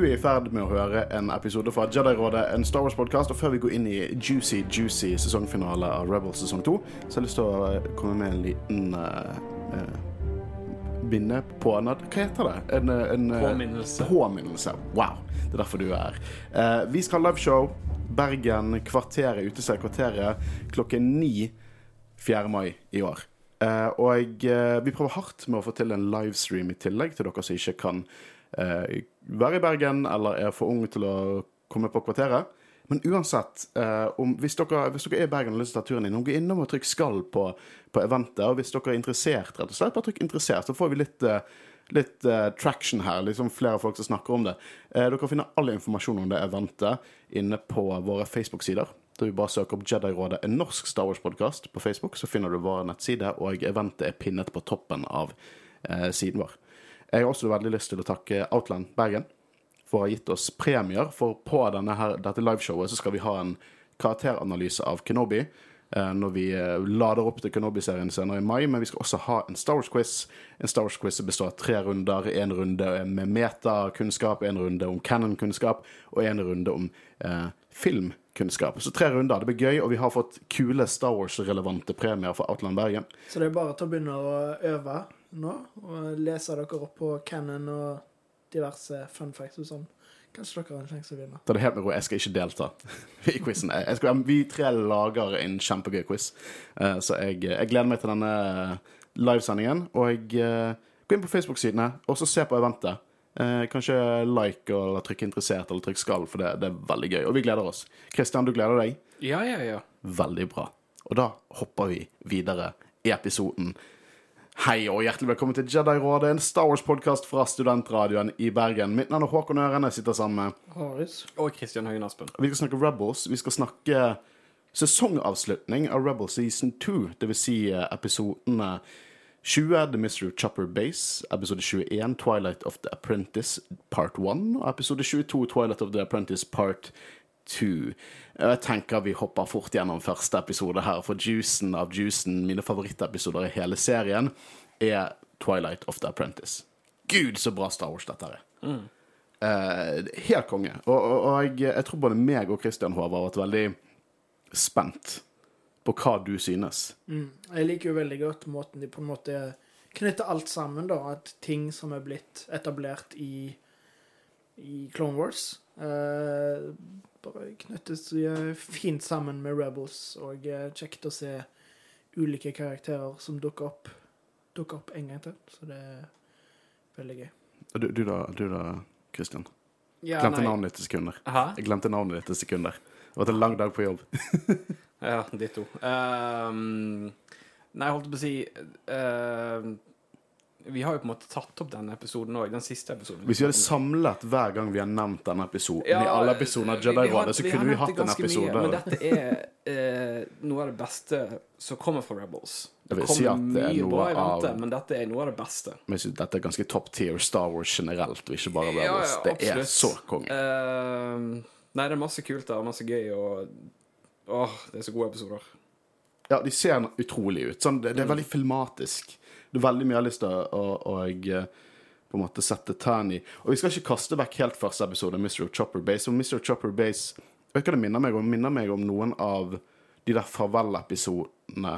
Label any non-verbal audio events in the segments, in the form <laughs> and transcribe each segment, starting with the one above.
Du er i ferd med å høre en episode fra Jedi-rådet, en Star Wars-podkast. Og før vi går inn i juicy, juicy sesongfinale av Rebels sesong to, så har jeg lyst til å eh, komme med en liten uh, uh, binde på Hva heter det? En, eh, en uh, Påminnelse. påminnelse. Wow. Det er derfor du er her. Uh, vi skal ha liveshow. Bergen, Kvarteret, Utested Kvarteret klokken ni 4. mai i år. Uh, og uh, vi prøver hardt med å få til en livestream i tillegg til dere som ikke kan eh, være i Bergen eller er for unge til å komme på Kvarteret. Men uansett, eh, om, hvis, dere, hvis dere er i Bergen og har lyst til å ta turen inn, gå innom og trykk 'skal' på, på eventet. Og hvis dere er interessert, rett og slett, bare trykk 'interessert', så får vi litt eh, litt eh, traction her. liksom Flere folk som snakker om det. Eh, dere finner all informasjon om det eventet inne på våre Facebook-sider. Da vi bare søker opp Jedi-rådet, en norsk Star Wars-podkast på Facebook, så finner du vår nettside, og eventet er pinnet på toppen av eh, siden vår. Jeg har også veldig lyst til å takke Outland Bergen for å ha gitt oss premier. For på her, dette liveshowet så skal vi ha en karakteranalyse av Kenobi. eh, Når vi eh, lader opp til Kenobi-serien senere i mai, men vi skal også ha en Star Wars-quiz. En Star Wars-quiz består av tre runder. En runde med metakunnskap, en runde om canon-kunnskap og en runde om eh, filmkunnskap. Så tre runder. Det blir gøy, og vi har fått kule Star Wars-relevante premier fra Outland Bergen. Så det er bare til å begynne å øve nå, og lese dere opp på Cannon og diverse fun facts og sånn. Kanskje dere har en sjanse til å vinne. Ta det helt med ro, jeg skal ikke delta <laughs> i quizen. Jeg skal, vi tre lager en kjempegøy quiz, Eh, så jeg, jeg gleder meg til denne livesendingen. Og jeg eh, gå inn på Facebook-sidene og så se på eventet. Eh, kanskje like eller trykk 'interessert' eller trykk 'skal', for det, det er veldig gøy. Og vi gleder oss. Kristian, du gleder deg? Ja, ja, ja. Veldig bra. Og da hopper vi videre i episoden. Hei og hjertelig velkommen til Jedi-rådet, en Star Wars-podkast fra Studentradioen i Bergen. Mitt navn er Håkon Ørene, jeg sitter sammen med Haris. Og Kristian Høyen Aspen. vi skal snakke Rebels. Vi skal snakke sesongavslutning av Rebels season 2. Det vil si eh, episodene 20, The Mystery of Chopper Base. Episode 21, Twilight of the Apprentice part 1. Og episode 22, Twilight of the Apprentice part 2. Jeg tenker vi hopper fort gjennom første episode her, for juicen av juicen, mine favorittepisoder i hele serien, er Twilight of the Apprentice. Gud, så bra Star Wars dette er. Eh, helt konge. Og, og, og jeg, jeg tror både meg og Christian Håvard har vært veldig spent på hva du synes. Jeg liker jo veldig godt måten de på en måte knytter alt sammen, da. At ting som er blitt etablert i, i Clone Wars, bare knyttes eh, fint sammen med Rebels. Og eh, kjekt å se ulike karakterer som dukker opp, dukker opp en gang til. Så det er veldig gøy. Du, du da, du da, Christian? Ja, Glemte nei. navnet ditt i sekunder. Aha? Jeg glemte navnet ditt i sekunder. Det har vært en lang dag på jobb. <laughs> Ja, ditto. Um, nei, jeg holdt på å si ehm, Vi har jo på en måte tatt opp denne episoden òg, den siste episoden. Hvis vi hadde samlet hver gang vi har nevnt denne episoden Ja, i alle episoder av Jedi-rådet, så kunne vi hatt en episode. Mye, men dette er eh, noe av det beste som kommer fra Rebels. Det kommer si mye bra i vente, av- men dette er noe av det beste. Men dette er ganske top tier Star Wars generelt, og ikke bare Ja, ja, det er så konge. Uh, nei, det er masse kult der, masse gøy, og Åh, det er så gode episoder. Ja, de ser utrolig ut. Sånn, det, det er veldig filmatisk. Det er veldig mye jeg har lyst til å, å, å på en måte sette tærne i. Og vi skal ikke kaste vekk helt første episode, av Mr. Chopper Base. Og Mr. Chopper Base Vet hva det minner meg om? Minner meg om noen av de der farvel-episodene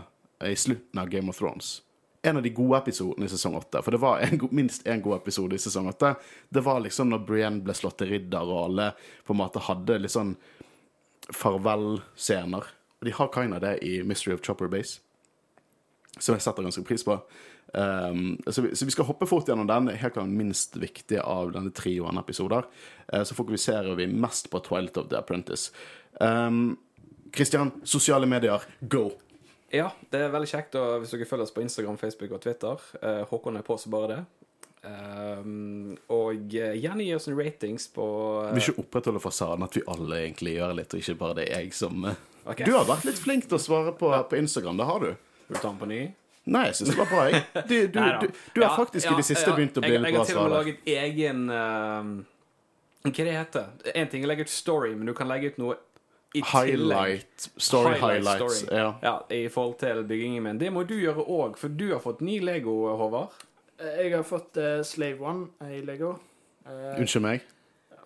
i slutten av Game of Thrones. En av de gode episodene i sesong åtte. For det var en, minst én god episode i sesong åtte. Det var liksom når Brienne ble slått til ridder, og alle på en måte hadde litt sånn farvel-scener. Og de har kind of det i Mystery of Chopper Base, som jeg setter ganske pris på. Um, så, vi, så vi skal hoppe fort gjennom den. Helt klart minst viktig av denne trioen episoder. Uh, så fokuserer vi mest på Twilight of the Apprentice. Um, Christian, sosiale medier, go! Ja, det er veldig kjekt og hvis dere følger oss på Instagram, Facebook og Twitter. uh, Håkon er på så bare det. Um, og eh, gjerne gi oss en ratings på Vi vil ikke opprettholde fasaden at vi alle egentlig gjør litt, og ikke bare det er jeg som uh, okay. Du har vært litt flink til å svare på, på Instagram, det har du. Vil du ta den på ny? Nei, jeg syns det var bra, jeg. Du, du, du, du har Ja, faktisk ja, i det siste ja. begynt å bli jeg, litt Jeg har til og med laget egen uh, Hva det heter En ting er å legge ut story, men du kan legge ut noe i tillegg. Highlight, story Highlight highlights. story. Ja. Ja, I forhold til byggingen min. Det må du gjøre òg, for du har fått ny Lego, Håvard. Eh, Jeg har fått uh, Slave One i Lego. Uh, Unnskyld meg.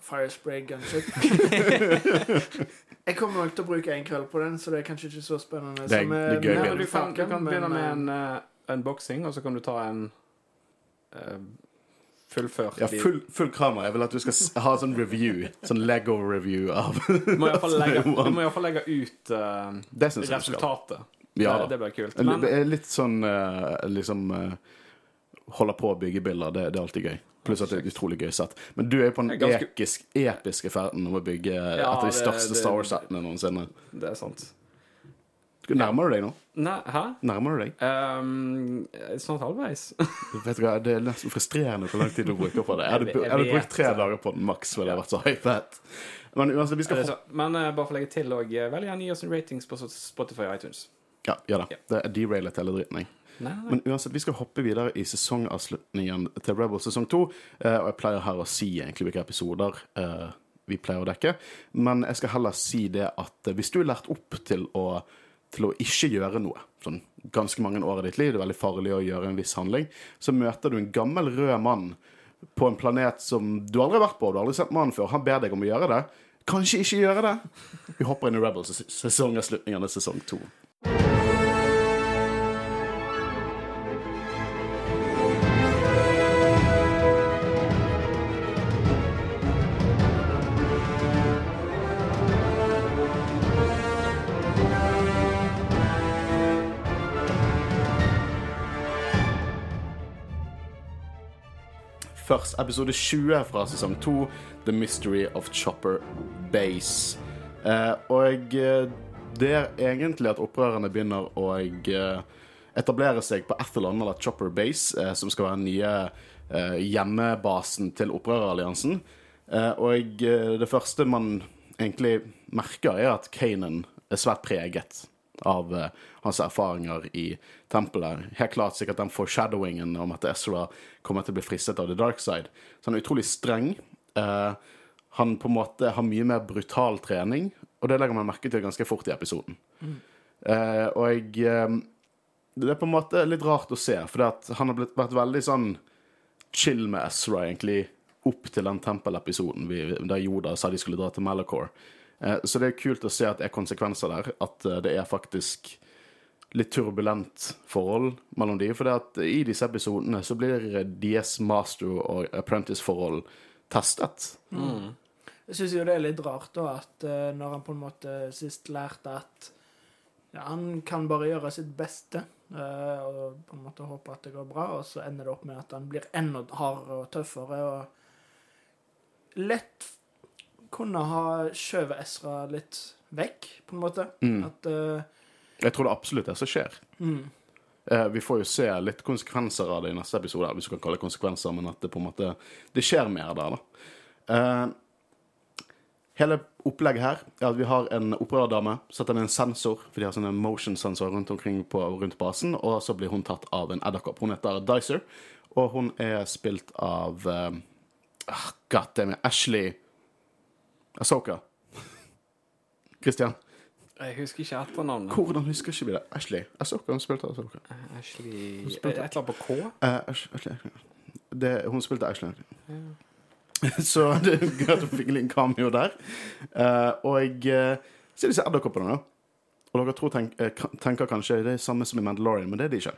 Firespray gunship. <laughs> <laughs> jeg kommer nok til å bruke en kveld på den, så det er kanskje ikke så spennende. Det er- som, eh, det er gøy, men du, kan, du kan begynne med eh, en uh, unboxing, og så kan du ta en uh, fullført Ja, full, full kramer. Jeg vil at du skal ha sånn review. Sånn Lego-review av Du må iallfall legge, <laughs> du må legge ut uh, resultatet. Ja det, det blir kult. Men Litt sånn eh, liksom uh, Holder på å bygge bilder. Det, det er alltid gøy. Pluss at det er et utrolig gøy sett. Men du er jo på den Det ganske- ekisk, episke ferden om å bygge et av de største det- Star Wars-settene noensinne. det er sant. Nærmer du deg nå? Nei, hæ? Nærmer du deg? Um, snart halvveis. <laughs> Vet du hva, Det er nesten frustrerende hvor lang tid du bruker på det. Jeg hadde, Jeg- jeg jeg hadde brukt tre det. dager på den maks, ville det hadde vært så hypet. Men uansett, vi skal få? Men uh, bare for å legge til òg, veldig gjerne gi oss ratings på Spotify og iTunes. Ja, gjør det. Ja. Det er derailet hele dritten, jeg. Men uansett, vi skal hoppe videre i sesongavslutningen til Rebel sesong to. eh, Og jeg pleier her å si egentlig hvilke episoder eh, vi pleier å dekke. Men jeg skal heller si det at eh, hvis du er lært opp til å, til å ikke gjøre noe, sånn ganske mange år i ditt liv, det er veldig farlig å gjøre en viss handling, så møter du en gammel rød mann på en planet som du aldri har vært på, du har aldri sett mannen før. Han ber deg om å gjøre det. Kanskje ikke gjøre det. Vi hopper inn i Rebels sesongavslutningen av sesong to. Episode 20 fra sesong 2, The Mystery of Chopper Base. Eh, og eh, det er egentlig at opprørerne begynner å eh, etablere seg på Athlon, eller Chopper Base, som skal være den nye hjemmebasen til opprøreralliansen. Og det første man egentlig merker, er at Kanan er svært preget av eh, hans erfaringer i tempelet. Helt klart sikkert den foreshadowingen om at Ezra kommer til å bli fristet av the dark side. Så han er utrolig streng. Eh, han på en måte har mye mer brutal trening, og det legger man merke til ganske fort i episoden. Eh, og eh, det er på en måte litt rart å se, for han har blitt, vært veldig sånn chill med Ezra, egentlig, opp til den tempelepisoden der Yoda sa de skulle dra til Malachor. Eh, Så det er kult å se at det er konsekvenser der. At eh, det er faktisk litt turbulent forhold mellom de. For det at i disse episodene så blir DS master og apprentice-forhold testet. Jeg syns jo det er litt rart, da, at eh, når han på en måte sist lærte at ja, han kan bare gjøre sitt beste og på en måte håpe at det går bra, og så ender det opp med at han blir enda hardere og tøffere og lett kunne ha skjøvet Ezra litt vekk, på en måte. At uh, Jeg tror det absolutt er det som skjer. mm, Uh, Vi får jo se litt konsekvenser av det i neste episode, hvis du kan kalle det konsekvenser, men at det på en måte det skjer mer der, da. Uh, hele opplegget her er at vi har en operadame, setter ned en sensor, for de har sånne motion-sensorer rundt omkring på, rundt basen, og så blir hun tatt av en edderkopp. Hun heter Dicer, og hun er spilt av uh, God damn it, Ashley Asoka. Christian, Jeg husker ikke etternavnet. hvordan husker ikke vi det? Ashley Asoka, hun spilte Asoka. Ashley Et eller annet på K? Uh, Ashley det, Hun spilte Ashley. <laughs> Så det er gøy at hun fikk en liten cameo der. Uh, og uh, så er disse edderkoppene, da. Og dere tror tenk, uh, tenker kanskje det er samme som i Mandalorian, men det er de ikke.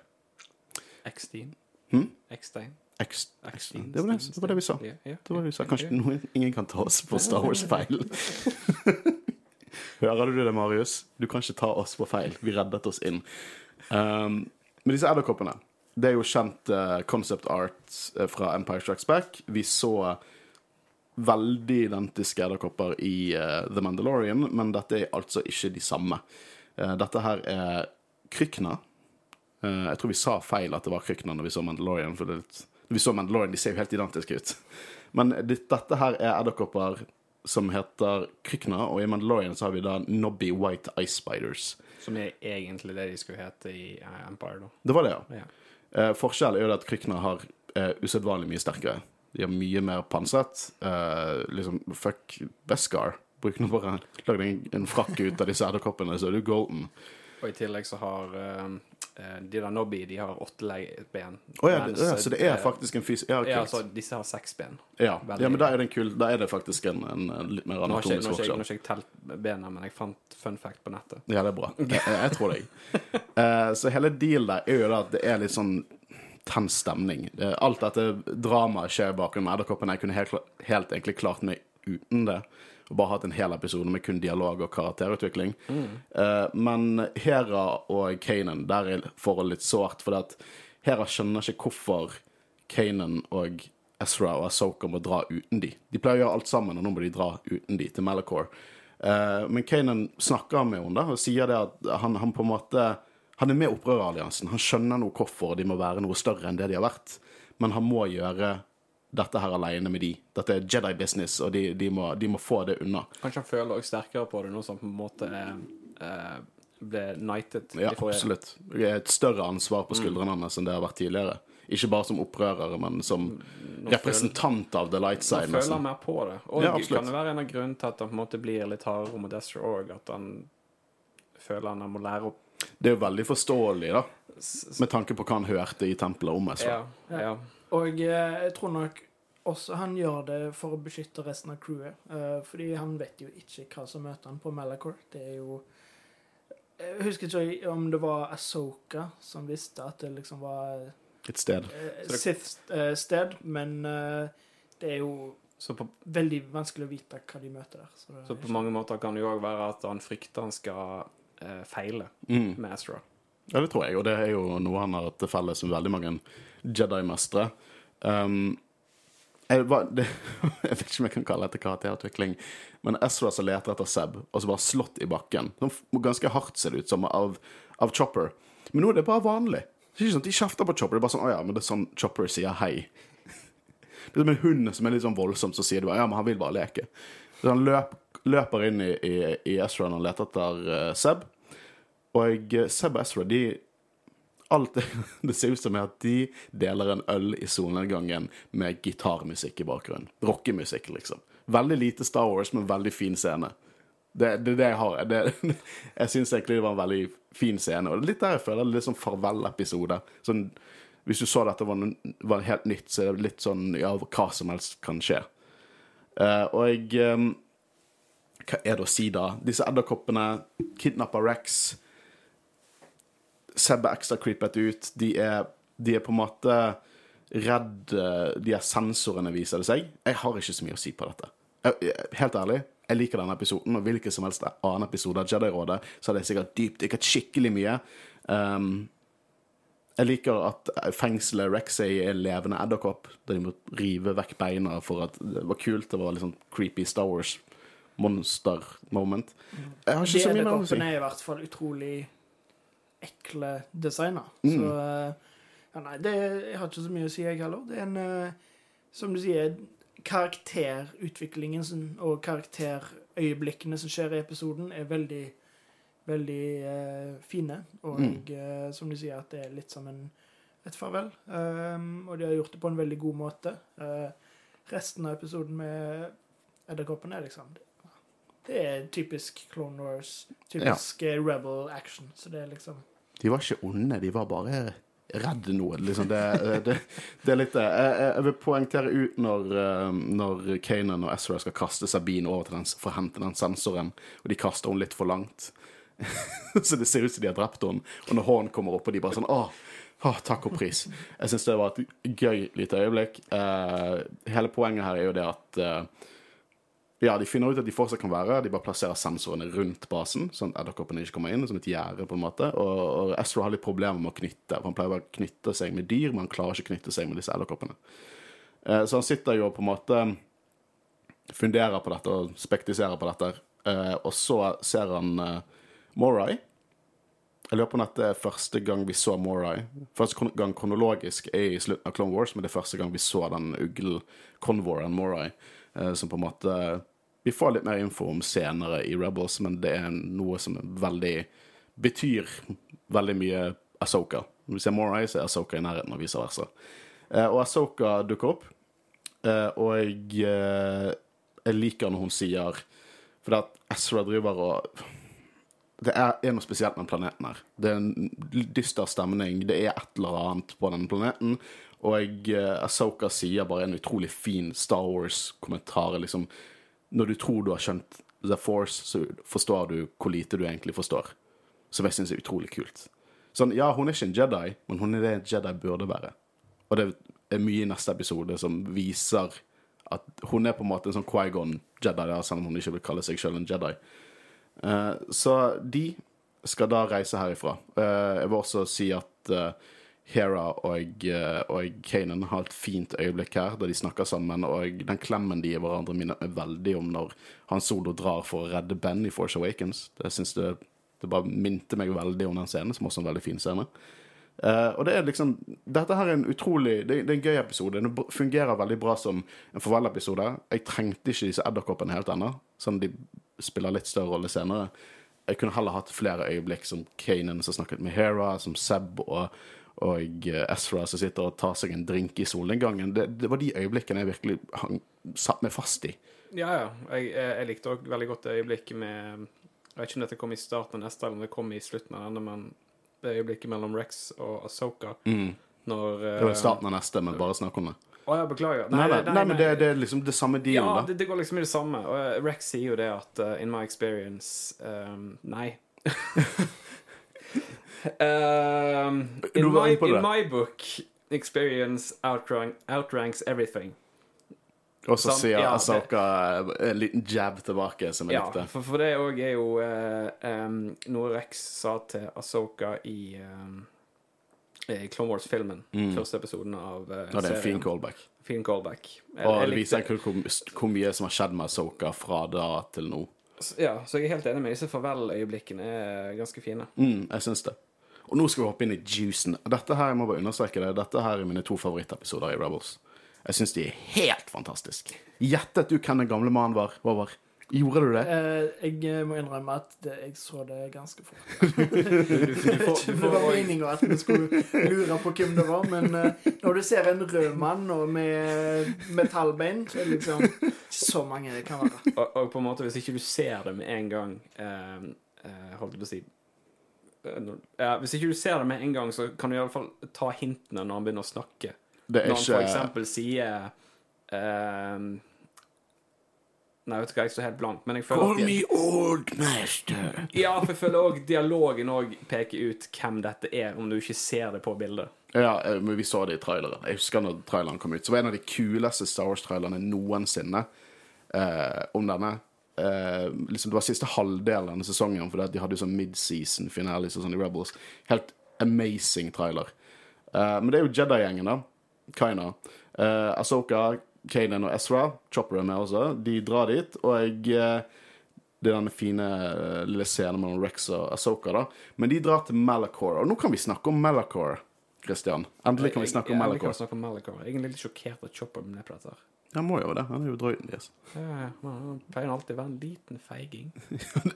X-Stein? Hm? X-Stein? Det, var det, det var det vi sa. Yeah, yeah, Det var det vi sa. Kanskje yeah. noen, ingen kan ta oss på <laughs> Star Wars-feil. <laughs> Hører du det, Marius? Du kan ikke ta oss på feil. Vi reddet oss inn. Um, men disse edderkoppene Det er jo kjent uh, concept art eh, fra Empire Strikes Back. Vi så veldig identiske edderkopper i uh, The Mandalorian, men dette er altså ikke de samme. Uh, dette her er Krykna. Jeg tror vi sa feil at det var Krykna når vi så Mandalorian. For det er litt, vi så Mandalorian, de ser jo helt identiske ut. Men dette her er edderkopper som heter Krykna, og i Mandalorian så har vi da Nobby White Ice Spiders. Som er egentlig det de skulle hete i eh, Empire, da. Det var det, ja. Ja. Eh, forskjellen er jo at Krykna har eh, usedvanlig mye sterkere. De har mye mer pansret. Eh, liksom, fuck Beskar. Bruk nå bare Lag deg en, en frakk ut av disse edderkoppene, så er du golden. Og i tillegg så har eh, eh, de der Nobby de har åtte ben. Å ja, det, mens, ja, så det er eh, faktisk en fys... Ja, Ja, altså, disse har seks ben. ja. ja, men da er det er det faktisk en, en, litt mer anatomisk ikke, nå har ikke jeg telt bena, men jeg fant fun fact på nettet. Ja, det er bra. <laughs> Jeg, jeg tror deg. uh, så hele dealen der er jo da at det er litt sånn tens stemning. Alt dette dramaet skjer bakom med edderkoppen. Jeg kunne helt, helt egentlig klart meg uten det. Og bare hatt en hel episode med kun dialog og karakterutvikling. Eh, men Hera og Kanan, der er forholdet litt sårt. For at Hera skjønner ikke hvorfor Kanan og Ezra og Asoka må dra uten de. De pleier å gjøre alt sammen, og nå må de dra uten de til Malachor. Uh, men Kanan snakker med henne da, og sier det at han, han på en måte Han er med i opprøreralliansen. Han skjønner nå hvorfor de må være noe større enn det de har vært. Men han må gjøre dette her alene med de. Dette er Jedi business, og de, de, må, de må få det unna. Kanskje han føler også sterkere på det nå som på en måte eh, ble knighted. Ja, absolutt. Det er et større ansvar på skuldrene hans enn det har vært tidligere. Ikke bare som opprørere, men som representant av the light side. Nå føler han mer på det. Og Ja, kan det være en av grunnene til at han på en måte blir litt hardere mot Esther òg? At han føler han må lære opp Det er jo veldig forståelig, da. Med tanke på hva han hørte i tempelet om Ezra. Ja, ja. Og eh, jeg tror nok også han gjør det for å beskytte resten av crewet. Uh, fordi han vet jo ikke hva som møter han på Malacor. Det er jo Jeg husker ikke om det var Asoka som visste at det liksom var Et sted. Uh, Sith det- Sith-sted, men eh, det er jo Så, på, veldig vanskelig å vite hva de møter der. Så så på mange måter kan det jo òg være at han frykter han skal eh, feile Mm. med Astra. Ja, det tror jeg, og det er jo noe han har til felles med veldig mange Jedi-mestere. Um, jeg, det, <laughs> jeg vet ikke om jeg kan kalle dette karakterutvikling, men Ezra som leter etter Seb, og så bare slått i bakken. Sånn ganske hardt ser det ut som av, av Chopper. Men nå er det bare vanlig. Det er ikke sånn at De kjefter på Chopper. Det er bare sånn, å ja, men det er sånn Chopper sier hei. <laughs> Det er som en hund som er litt sånn voldsom, så sier du bare ja, men han vil bare leke. Så han løp, løper inn i, i, i Ezra når han leter etter uh, Seb. Og Seb og Ezra, de Alt det, <laughs> det ser ut som er at de deler en øl i solnedgangen med gitarmusikk i bakgrunnen. Rockemusikk, liksom. Veldig lite Star Wars, men veldig fin scene. Det er det, det jeg har. Det, <laughs> jeg syns egentlig det var en veldig fin scene. Og det er litt der jeg føler er litt sånn farvel-episode. Sånn, hvis du så dette var, var helt nytt, så er det litt sånn ja, hva som helst kan skje. Uh, og jeg um, Hva er det å si, da? Disse edderkoppene kidnapper Rex. Seb er ekstra creepet ut. De er, de er på en måte redd eh, De er sensorene, viser det seg. Jeg har ikke så mye å si på dette. Jeg, helt ærlig, jeg liker denne episoden, og hvilken som helst annen episode av Jedi-rådet, så hadde jeg sikkert dypdykket skikkelig mye. Um, jeg liker at fengselet Rex i er levende edderkopp, der de må rive vekk beina for at det var kult. Det var litt sånn creepy Star Wars monster moment. Jeg har ikke så mye mer å si. edderkoppene er i hvert fall utrolig ekle designer. Mm. Så eh, ja, nei, det, jeg har ikke så mye å si, jeg heller. Det er en, eh, som du sier, karakterutviklingen og karakterøyeblikkene som skjer i episoden, er veldig, veldig uh, fine. Og Mm. som du sier, at det er litt som en, et farvel. Um, og de har gjort det på en veldig god måte. Uh, resten av episoden med edderkoppene er liksom det er typisk Clone Wars, typisk ja. Rebel action. Så det er liksom De var ikke onde, de var bare redde noe. Liksom det, det, det er litt det. Jeg, jeg- jeg vil poengtere ut når, eh, når Kanan og Ezra skal kaste Sabine over til den, for å hente den sensoren, og de kaster henne litt for langt. <laughs> så det ser ut som de har drept henne. Og når hånden kommer opp, og de bare sånn Åh, åh takk og pris. Jeg syns det var et gøy lite øyeblikk. Uh, hele poenget her er jo det at eh, ja, de finner ut at de fortsatt kan være De bare plasserer sensorene rundt basen, sånn at edderkoppene ikke kommer inn, som et gjerde, på en måte. Og, og Ezra har litt problemer med å knytte. for Han pleier bare å knytte seg med dyr, men han klarer ikke å knytte seg med disse edderkoppene. Eh, så han sitter jo og på en måte funderer på dette og spektiserer på dette. Eh, og så ser han eh, Morai. Jeg lurer på om dette er første gang vi så Morai. Første gang kronologisk er i slutten av Clone Wars, men det er første gang vi så den uglkonvoren Morai. Eh, som på en måte Vi får litt mer info om senere i Rebels, men det er noe som er veldig betyr veldig mye Asoka. Når vi ser Morai, så er Asoka i nærheten, og vice versa. Eh, og Asoka dukker opp, eh, og jeg, jeg liker når hun sier For det at Ezra driver og det er noe spesielt med planeten her. Det er en dyster stemning. Det er et eller annet på denne planeten. Og uh, Asoka sier bare en utrolig fin Star Wars-kommentar. Liksom, når du tror du har skjønt The Force, så forstår du hvor lite du egentlig forstår. Som jeg syns er utrolig kult. Sånn, ja, hun er ikke en Jedi, men hun er det Jedi burde være. Og det er mye i neste episode som viser at hun er på en måte en sånn Quaigon-Jedi, selv om hun ikke vil kalle seg selv en Jedi. Uh, så de skal da reise herifra. Uh, jeg vil også si at eh, Hera og, uh, og Kanan har et fint øyeblikk her, da de snakker sammen. Og den klemmen de gir hverandre, minner meg veldig om når Han Solo drar for å redde Ben i Force Awakens. Det synes det, det bare minte meg veldig om den scenen, som også er en veldig fin scene. Uh, og det er liksom Dette her er en utrolig Det, det er en gøy episode. Den fungerer veldig bra som en farvel-episode. Jeg trengte ikke disse edderkoppene helt ennå, sånn de spiller litt større rolle senere. Jeg kunne heller hatt flere øyeblikk som Kanan som snakket med Hera, som Seb og og Ezra som sitter og tar seg en drink i solnedgangen. Det, det var de øyeblikkene jeg virkelig hang, satt meg fast i. Ja, ja. Jeg, jeg likte òg veldig godt øyeblikket med Jeg vet ikke om dette kom i starten av neste, eller om det kom i slutten av denne, men det øyeblikket mellom Rex og Asoka mm. når Det var i starten av neste, men bare snakk om det. Å ja, beklager. Nei, nei, nei, nei men det, det, er liksom det samme dealen, ja, da. Det, det går liksom i det samme. Og Rex sier jo det at uh, in my experience um, Nei. <laughs> um, in, my, in my book, experience outrank, outranks everything. Og så sier ja, Asoka en liten jab tilbake, som jeg Ja, likte. for, for det òg er jo uh, um, noe Rex sa til Asoka i, um, i Clone Wars-filmen. Første episoden av uh, ja, det er en fin callback. Fin callback. Jeg- Og det viser hvor, hvor, mye som har skjedd med Asoka fra da til nå. Ja, så jeg er helt enig med disse farvel-øyeblikkene er ganske fine. Mm, jeg syns det. Og nå skal vi hoppe inn i juicen. Dette her, jeg må bare understreke det, dette her er mine to favorittepisoder i Rebels. Jeg syns de er helt fantastiske. Gjettet du hvem den gamle mannen var, Håvard? Gjorde du det? Eh, jeg må innrømme at det, jeg så det ganske fort. Du, <laughs> du, du, får, du Det var meninga at vi skulle lure på hvem det var, men eh, når du ser en rød mann og med metallbein, så er det liksom ikke så mange det kan være. og, og på en måte, hvis ikke du ser det med en gang eh, eh, Holdt jeg på å si eh, ja, Hvis ikke du ser det med en gang, så kan du i alle fall ta hintene når han begynner å snakke. Det Når han for ikke eksempel sier eh, Nei, vet du hva, jeg står helt blank, men jeg føler Call me old master. Ja, for jeg føler òg dialogen òg peker ut hvem dette er, om du ikke ser det på bildet. Ja, eh, men vi så det i traileren. Jeg husker når traileren kom ut. Så var en av de kuleste Star Wars-trailerne noensinne eh, om denne. Eh, liksom Det var siste halvdelen av denne sesongen, for de hadde jo sånn mid-season finales sånn i Rebels. Helt amazing trailer. Eh, men det er jo Jedi-gjengen, da. Kaina. Eh, Asoka, Kanan og Ezra. Chopper er med også. De drar dit, og jeg eh, det er denne fine eh, lille scenen mellom Rex og Asoka, da. Men de drar til Malachor. Og nå kan vi snakke om Malachor, Christian. Endelig kan vi snakke om Malacor. om Malachor. Jeg er litt sjokkert at Chopper ble med dette. her. Han må jo det. Han er jo droiden deres. <laughs> Ja, Han pleier alltid å være en liten feiging.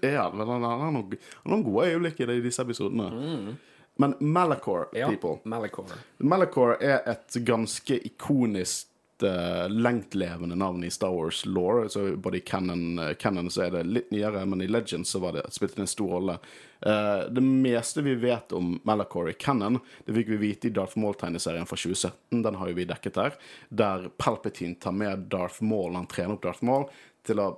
Det er han, men han har noen, noen gode øyeblikk i disse episodene. Men Malachor, Ja, people Malachor. Malachor er et ganske ikonisk uh, lengtlevende navn i Star Wars law. Så både i canon, eh, canon så er det litt nyere, men i Legends så var det spilte det en stor rolle. Uh, det meste vi vet om Malachor i canon, det fikk vi vite i Darth Maul-tegneserien fra 2017. Den har jo vi dekket her. Der Palpatine tar med Darth Maul, han trener opp Darth Maul, til å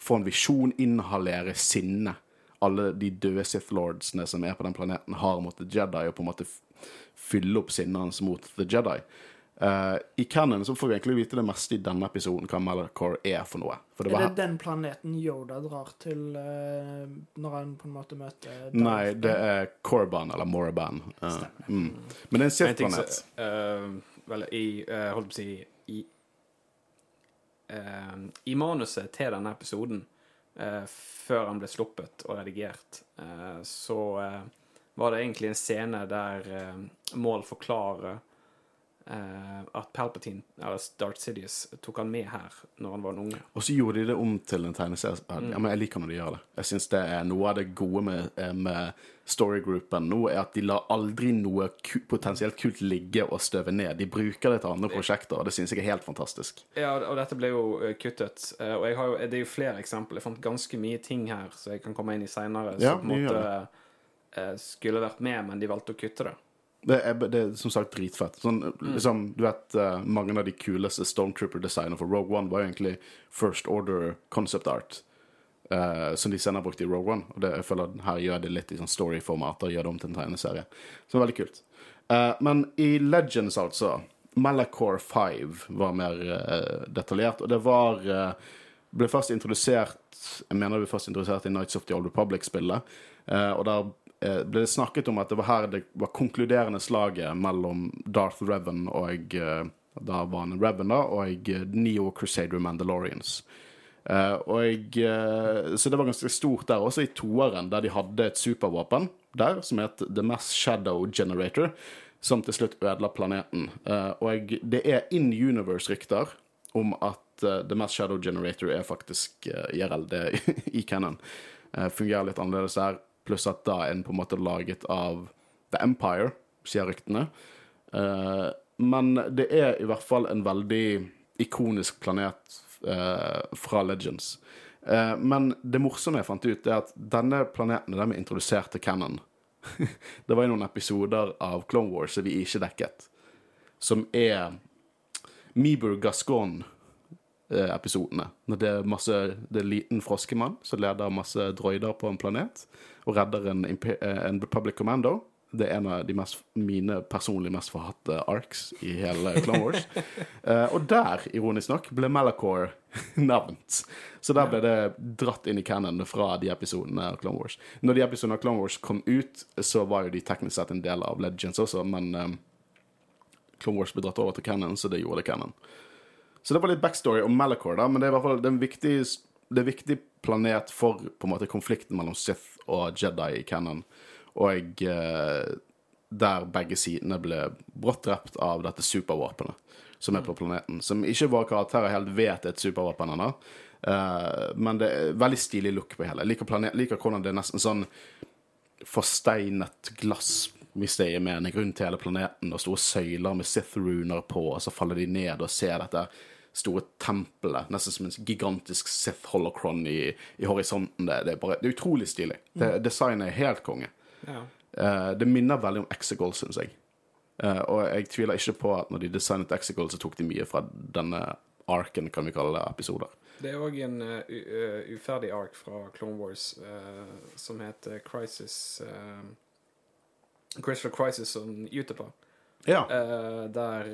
få en visjon, inhalere sinne. Alle de døde Sith Lordsene som er på den planeten, har mot The Jedi, og på en måte fylle opp sinnet hans mot The Jedi. Eh, I canon så får vi egentlig vite det meste i denne episoden hva Malachor er for noe. For det Er var det den planeten Yoda drar til uh, når han på en måte møter Darth? Nei, det er Corban, eller Moraban. Uh, mm. Men det er en sett eh, Vel, i uh, Holdt på å si I, eh, I manuset til denne episoden, eh, før han ble sluppet og redigert, eh, så eh, var det egentlig en scene der eh, Mål forklarer eh, at Palpatine, eller Darth Sidious, tok han med her når han var en unge. Og så gjorde de det om til en tegneserie. Mm. Ja, men jeg liker når de gjør det. Jeg synes det er Noe av det gode med, eh, med storygroupen nå, er at de lar aldri noe ku potensielt kult ligge og støve ned. De bruker det til andre prosjekter, og det synes jeg er helt fantastisk. Ja, og dette ble jo eh, kuttet. eh, og har det er jo flere eksempler. Jeg fant ganske mye ting her som jeg kan komme inn i seinere, Ja, på en måte eh, skulle vært med, men de valgte å kutte det. Det er, det er som sagt dritfett. Sånn, Mm. liksom, du vet, uh, Mange av de kuleste Stormtrooper-designene for Rogue One var egentlig First Order concept art. uh, som de senere brukte i Rogue One. Og det, jeg føler Her gjør det litt i sånn story-format og gjør det om til en tegneserie. Så det er veldig kult. Uh, men i Legends, altså Malachor 5 var mer detaljert, og det var ble først introdusert Jeg mener ble først introdusert i Nights of the Old Republic-spillet. og der ble det snakket om at det var her det var konkluderende slaget mellom Darth Revan og eh, Da var han Revan, da, og eh, Neo Crusader Mandalorians. Eh, og jeg, eh, så det var ganske stort der, også i toeren, der de hadde et supervåpen der, som het The Mass Shadow Generator, som til slutt ødela planeten. Eh, og det er in universe-rykter om at eh, The Mass Shadow Generator er faktisk IRL, det <laughs> i canon. Eh, fungerer litt annerledes der, pluss at da er den på en måte laget av The Empire, sier ryktene. Uh, men det er i hvert fall en veldig ikonisk planet uh, fra Legends. Uh, men det morsomme jeg fant ut, er at denne planeten den er introdusert til Cannon. <laughs> det var i noen episoder av Clone Wars som vi ikke dekket, som er Meeber Gascon-episodene. Når det er masse Det er en liten froskemann som leder masse droider på en planet og redder en, eh, en Public Commando. Det er en av de mest, mine personlig mest forhatte arcs i hele Clone Wars. uh, <laughs> og der, ironisk nok, ble Malachor <laughs> nevnt. Så der ble det dratt inn i canon fra de episodene av Clone Wars. Når de episodene av Clone Wars kom ut, så var jo de teknisk sett en del av Legends også, men um, Clone Wars ble dratt over til canon, så det gjorde det canon. Så det var litt backstory om Malachor, da, men det er i hvert fall det er en viktig, det er en viktig planet for på en måte konflikten mellom Sith og Jedi i canon. Og eh, der begge sidene ble brått drept av dette supervåpenet som er på planeten. Som ikke våre karakterer helt vet er et supervåpen ennå. Eh, men det er veldig stilig look på hele. Jeg liker, planet, liker hvordan det er nesten sånn forsteinet glass hvis det er mening, rundt hele planeten, og store søyler med Sith-runer på, og så faller de ned og ser dette store tempelet, nesten som en gigantisk Sith holocron i, i horisonten. Det, det, er bare, det er utrolig stilig. Det, designet er helt konge. Ja. Uh, det minner veldig om Exegol, syns jeg. Uh, og jeg tviler ikke på at når de designet Exegol, så tok de mye fra denne arken, kan vi kalle det, episoder. Det er òg en uh, uferdig ark fra Clone Wars som heter Crisis Crystal Crisis on Utapa. Ja. Der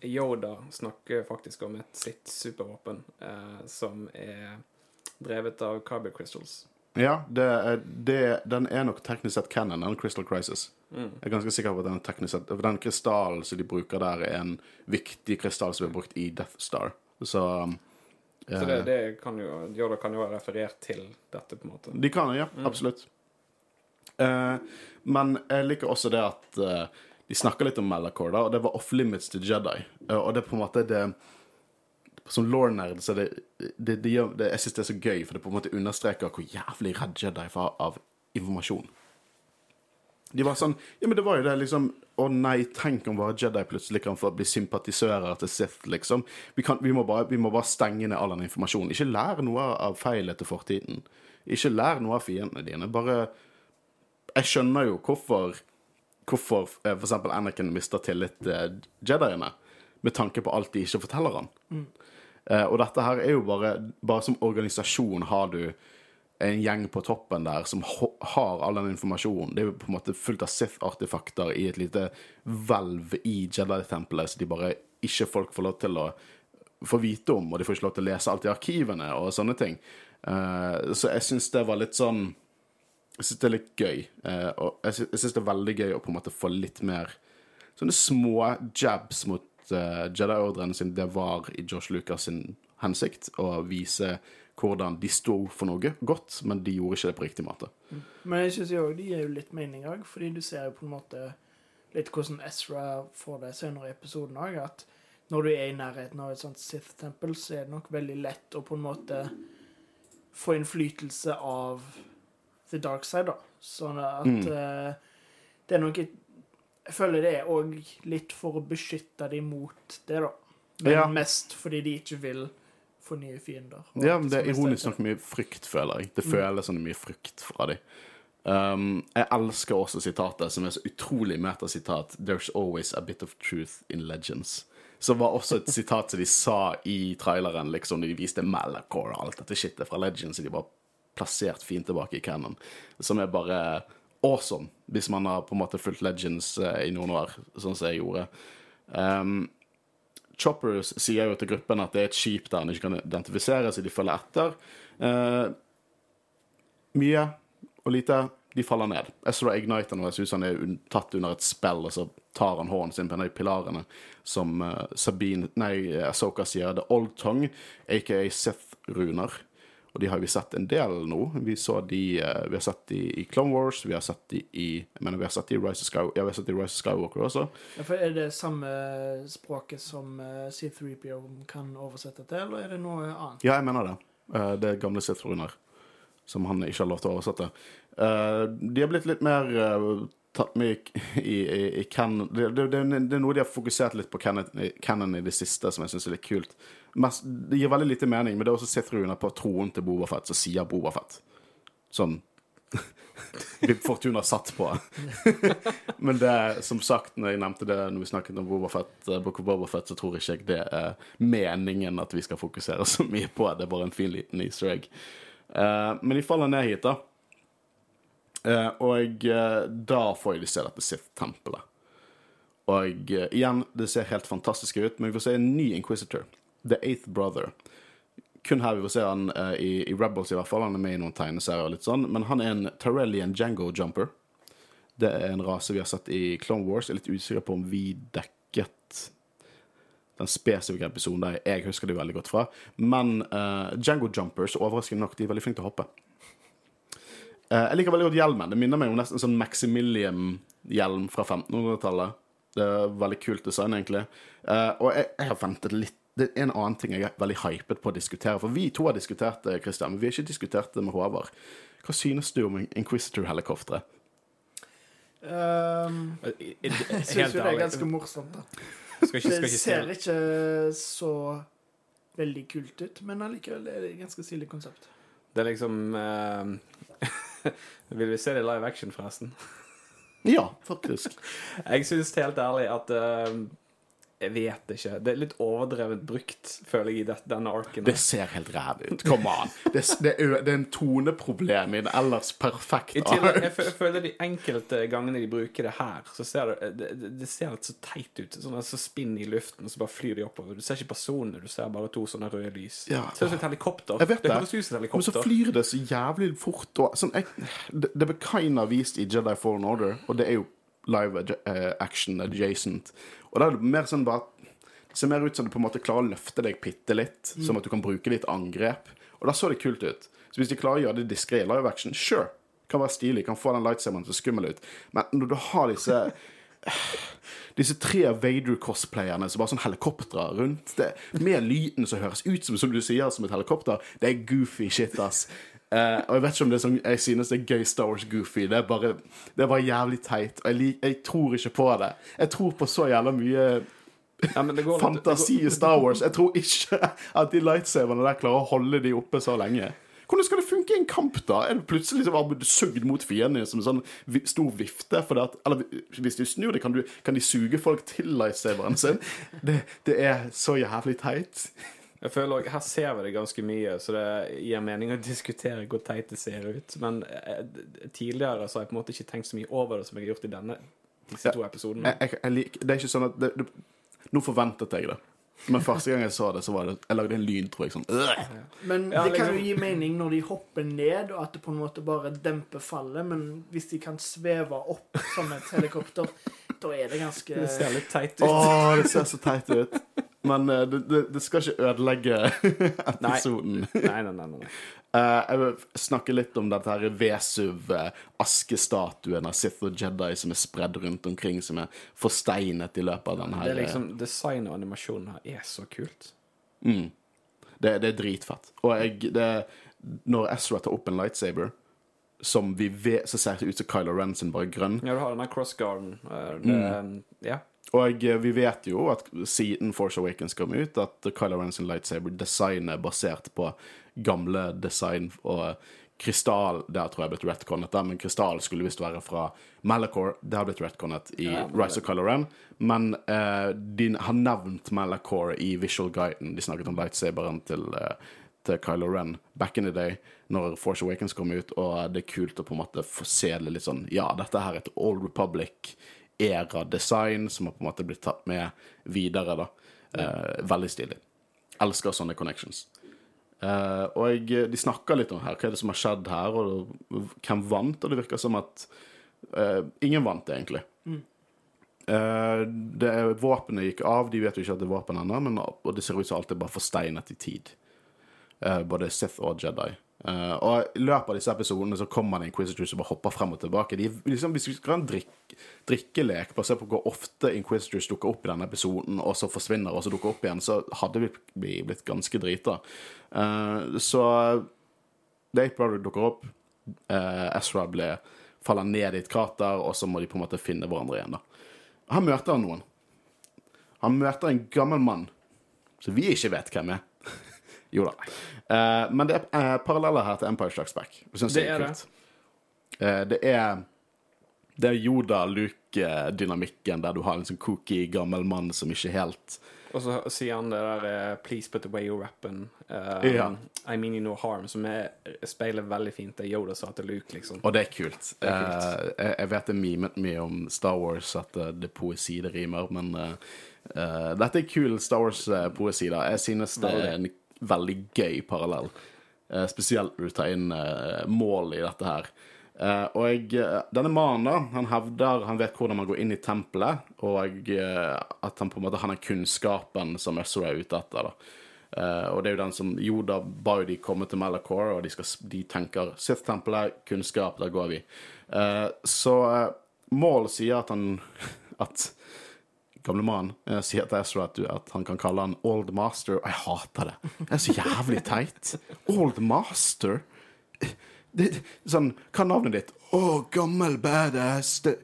Yoda snakker faktisk om et sitt supervåpen eh, som er drevet av Kyber Crystals. ja det, det, den er nok teknisk sett canon, den Crystal Crisis. Mm. Jeg er ganske sikker på at den teknisk sett For den krystallen som de bruker der, er en viktig krystall som er brukt i Death Star. Så, eh, Så det, det kan jo Yoda kan jo ha referert til dette, på en måte. De kan, ja. Absolutt. Eh, men jeg liker også det at eh, de snakka litt om Malachor, da, og det var off limits til Jedi. Eh, og det er på en måte det Som law-nerd så det, det, det, gjør, det Jeg syns det er så gøy, for det på en måte understreker hvor jævlig redd Jedi var av informasjon. De var sånn Ja, men det var jo det, liksom Å nei, tenk om bare Jedi plutselig kan få bli sympatisører til Sith, liksom. Vi, kan, vi, må bare, vi må bare stenge ned all den informasjonen. Ikke lær noe av feil til fortiden. Ikke lær noe av fiendene dine. Bare Jeg skjønner jo hvorfor Hvorfor f.eks. for eksempel Anakin mister tillit til Jediene, med tanke på alt de ikke forteller han. Eh, og dette her er jo bare Bare som organisasjon har du en gjeng på toppen der som har all den informasjonen. Det er jo på en måte fullt av Sith-artefakter i et lite hvelv i Jedi-tempelet, så de bare ikke folk får lov til å få vite om, og de får ikke lov til å lese alt i arkivene og sånne ting. Uh, så jeg syns det var litt sånn Jeg syns det er litt gøy. eh, og jeg sy- syns det er veldig gøy å på en måte få litt mer sånne små jabs mot uh, Jedi-ordrene sine. det var i Josh Lucas sin hensikt å vise hvordan de sto for noe godt, men de gjorde ikke det på riktig måte. Men jeg syns òg de gir jo litt mening òg, fordi du ser jo på en måte litt hvordan Ezra får det senere i episoden òg, at når du er i nærheten av et sånt Sith-tempel, så er det nok veldig lett å på en måte få innflytelse av the dark side, da. Sånn at Mm. uh, det er noe Jeg føler det er òg litt for å beskytte dem mot det, da. Men Ja. mest fordi de ikke vil få nye fiender. Ja, men det er ironisk nok mye frykt, føler jeg. Det Mm. føles som det er mye frykt fra dem. Um, jeg elsker også sitatet, som er så utrolig metasitat. There's always a bit of truth in legends. Som var også et sitat som de sa i traileren, liksom, når de viste Malachor og alt dette shitet fra Legends. Og De var plassert fint tilbake i canon. Som er bare awesome, hvis man har på en måte fulgt Legends eh, i noen år, sånn som jeg gjorde. Um, Choppers sier jo til gruppen at det er et skip der han ikke kan identifisere, så de følger etter. Uh, mye og lite, de faller ned. Ezra igniter når jeg synes han er tatt under et spill, og så tar han hånden sin på en av de pilarene som uh, Sabine, nei, Asoka sier, The Old Tongue, aka Sith-runer. Og de har vi sett en del nå. Vi de, eh, vi har sett de i Clone Wars, vi har sett de i jeg mener, vi har sett de i Rise of, Sky, ja, Rise of Skywalker også. Ja, for Er det samme språket som uh, C3PO kan oversette til, eller er det noe annet? Ja, jeg mener det. Eh, det er gamle Sith-runer som han ikke har lov til å oversette. Eh, de har blitt litt mer eh, tatt med i, i, i canon det, det, det, er noe de har fokusert litt på canon i det siste, som jeg syns er litt kult. Mest, det gir veldig lite mening, men det er også Sith-runer på troen til Bobafett som sier Bobafett. Sånn Fortuna satt på. <laughs> Men det, som sagt, når jeg nevnte det når vi snakket om Boba Fett, eh, Book så tror ikke jeg det er meningen at vi skal fokusere så mye på. Det er bare en fin liten easter egg. Eh, men de faller ned hit, da. Eh, og da får de se dette Sith-tempelet. Og igjen, det ser helt fantastisk ut, men vi får se en ny Inquisitor. The Eighth Brother. Kun her vi får se han uh, i, i Rebels, i hvert fall. Han er med i noen tegneserier og litt sånn. Men han er en Tarellian Django Jumper. Det er en rase vi har sett i Clone Wars. Jeg er litt usikker på om vi dekket den spesifikke episoden der jeg husker det veldig godt fra. Men uh, Django Jumpers, overraskende nok, de er veldig flinke til å hoppe. Uh, jeg liker veldig godt hjelmen. Det minner meg om nesten sånn Maximilian-hjelm fra 1500-tallet. Det er veldig kult design, egentlig. Uh, og jeg, jeg har ventet litt Det er en annen ting jeg er veldig hypet på å diskutere. For vi to har diskutert det, Christian, men vi har ikke diskutert det med Håvard. Hva synes du om Inquisitor-helikopteret? <laughs> Um, Jeg syns jo det er ganske morsomt. da. Skal ikke, skal Det ikke det ser ikke så veldig kult ut, men allikevel er det et ganske stilig konsept. Det er liksom uh, <laughs> Vil vi se det i live action, forresten? Ja, faktisk. <laughs> Jeg syns helt ærlig at eh, Jeg vet ikke. Det er litt overdrevet brukt, føler jeg, i denne arken. Det ser helt ræv ut. Kom an. Det, det, er, det er en toneproblem i en ellers perfekt I tillegg, jeg jeg føler de enkelte gangene de bruker det her, så ser det, det, det- det ser så teit ut. Sånn så spinn i luften, og så bare flyr de oppover. Du ser ikke personene, du ser bare to sånne røde lys. Ja. Det ser ut som et helikopter. Jeg vet det. høres ut som et Men så flyr det så jævlig fort. Og, sånn, jeg, det, det ble kind of vist i Jedi Fallen Order, og det er jo live eh, action adjacent. Og da er det mer sånn bare Det ser mer ut som du på en måte klarer å løfte deg bitte litt, som at du kan bruke ditt angrep. Og da så det kult ut. Så hvis de klarer å gjøre det diskré live action, sure. Kan være stilig, kan få den lightsaberen til å skummel ut. Men når du har disse <laughs> disse tre Vader-cosplayerne som bare sånn helikoptre rundt. Det, med lyden som høres ut som, som du sier, som et helikopter. Det er goofy shit, ass. Eh, og jeg vet ikke om det er sånn Jeg synes det er gøy Star Wars goofy. Det er bare, det er bare jævlig teit. Og jeg, lik, jeg tror ikke på det. Jeg tror på så jævla mye Ja, men det går <laughs> fantasi i Star Wars. Jeg tror ikke at de lightsaberne der klarer å holde de oppe så lenge. Hvordan skal det funke i en kamp, da? Er du plutselig sugd mot fienden som en sånn stor vifte? At, eller hvis du snur det, kan, du, kan de suge folk til lightsaberen sin? Det, det er så jævlig teit. Jeg føler også, Her ser vi det ganske mye, så det gir mening å diskutere hvor teit det ser ut. Men eh, tidligere så har jeg på en måte ikke tenkt så mye over det som jeg har gjort i denne disse to episodene. Jeg, jeg, jeg lik, det er ikke sånn at det, det, Nå forventet jeg det. Men første gang jeg så det, så var det Jeg lagde en lyd, tror jeg. Sånn øh. Men Ja, det kan liksom- jo gi mening når de hopper ned, og at det på en måte bare demper fallet. Men hvis de kan sveve opp som et helikopter, da er det ganske Det ser litt teit ut. Å, det ser så teit ut. Men uh, det, det, skal ikke ødelegge <laughs> episoden. Nei, nei, nei. nei. <laughs> Eh, jeg vil snakke litt om dette her Vesuv-askestatuen av Sith og Jedi som er spredd rundt omkring, som er forsteinet i løpet av denne Det er liksom, Design og animasjonen her er så kult. mm. det, det er dritfett. Og jeg, det, når Ezra tar opp en lightsaber som vi vet, så ser det ut som Kylo Ren sin, bare grønn. Ja, du har denne crossguarden. eh, Det, Ja. Og eh, vi vet jo at siden Force Awakens kom ut, at Kylo Ren sin lightsaber-design er basert på gamle design og krystall Der tror jeg blitt retconnet, men krystall skulle visst være fra Malachor. Det har blitt retconnet i Ja, Rise of Kylo Ren. Men eh, de har nevnt Malachor i Visual Guiden. De snakket om lightsaberen til, eh, til Kylo Ren back in the day, når Force Awakens kom ut, og det er kult å på en måte få se det litt sånn Ja, dette her er et Old Republic-era-design som har på en måte blitt tatt med videre, da. Eh, veldig stilig. Elsker sånne connections. Eh, og de snakker litt om her, hva er det som har skjedd her, og hvem vant, og det virker som at eh, ingen vant, egentlig. Eh, det våpenet gikk av, de vet jo ikke at det er våpen ennå, men og det ser ut som alt er bare forsteinet i tid. Eh, både Sith og Jedi. Eh, og i løpet av disse episodene så kommer det Inquisitors som bare hopper frem og tilbake. De, liksom, vi skal ha en drikk, drikkelek basert på hvor ofte Inquisitors dukker opp i denne episoden, og så forsvinner og så dukker opp igjen, så hadde vi bli- blitt ganske drita. Uh, så Date Brother dukker opp. Uh, Ezra ble, faller ned i et krater, og så må de på en måte finne hverandre igjen. da. Han møter han noen. Han møter en gammel mann som vi ikke vet hvem er. Jo da. Uh, men det er uh, paralleller her til Empire Strikes Back. Det synes Det er kult. Uh, det er det er Yoda-Luke-dynamikken, der du har en sånn kooky gammel mann som ikke helt Og så sier han det der 'Please put away your weapon'. eh, Ja. I mean you no harm, som er, speiler veldig fint det Yoda sa til Luke, liksom. Og det er kult. Det er kult. Uh, jeg, vet det mimet mye om Star Wars, at det er poesi det rimer, men uh, uh, dette er kul Star Wars-poesi, da. Jeg synes det er en veldig gøy parallell. Eh, spesielt når du tar inn eh, mål i dette her. Eh, og eh, denne mannen han hevder han vet hvordan man går inn i tempelet, og eh, at han på en måte har den kunnskapen som Ezra er ute etter. da. Eh, og det er jo den som Yoda ba jo de komme til Malachor, og de, skal, de tenker Sith-tempelet, kunnskap, der går vi. Så Maul sier at han <laughs> At gamle mannen eh, sier til Ezra at, at han kan kalle han Old Master, og jeg hater det. Det er så jævlig teit. Old Master? Det, sånn, Hva er navnet ditt? Å, gammel badass. Det,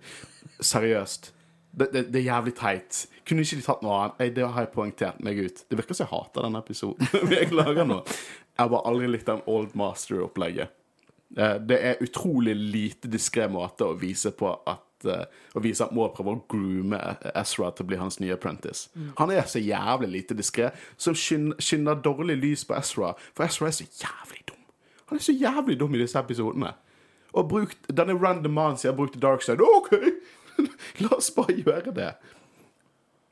seriøst. Det, det, det er jævlig teit. Kunne ikke de tatt noe annet? Det har jeg poengtert meg ut. Det virker som jeg hater denne episoden. <laughs> jeg lager nå. Jeg har bare aldri likt den Old Master-opplegget. Eh, Det er utrolig lite diskré måte å vise på at eh, Å vise at Maud prøver å groome Ezra til å bli hans nye apprentice. Han er så jævlig lite diskré, som skinner dårlig lys på Ezra. For Ezra er så jævlig dum. Han er så jævlig dum i disse episodene. Og brukt, denne random mannen sier har brukt dark side'. OK! <laughs> La oss bare gjøre det.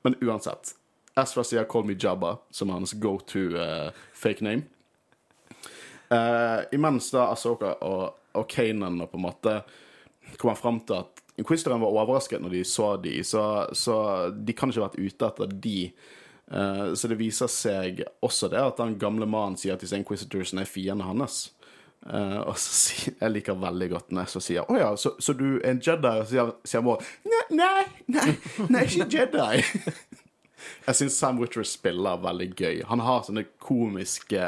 Men uansett. Ezra sier 'call me Jabba', som er hans go to uh, fake name. Uh, imens da Asoka og, og Kanan og på en måte kommer fram til at Inquisitoren var overrasket når de så de, så, så de kan ikke ha vært ute etter de. Eh, så det viser seg også det at den gamle mannen sier at disse Inquisitorsene er fiendene hans. Uh, og så sier Jeg liker veldig godt når jeg sier 'Å ja, så, så du er en Jedi?' Og så sier, Maud 'Nei, nei, nei, nei, ikke Jedi'. <laughs> Jeg syns Sam Witcher spiller veldig gøy. Han har sånne komiske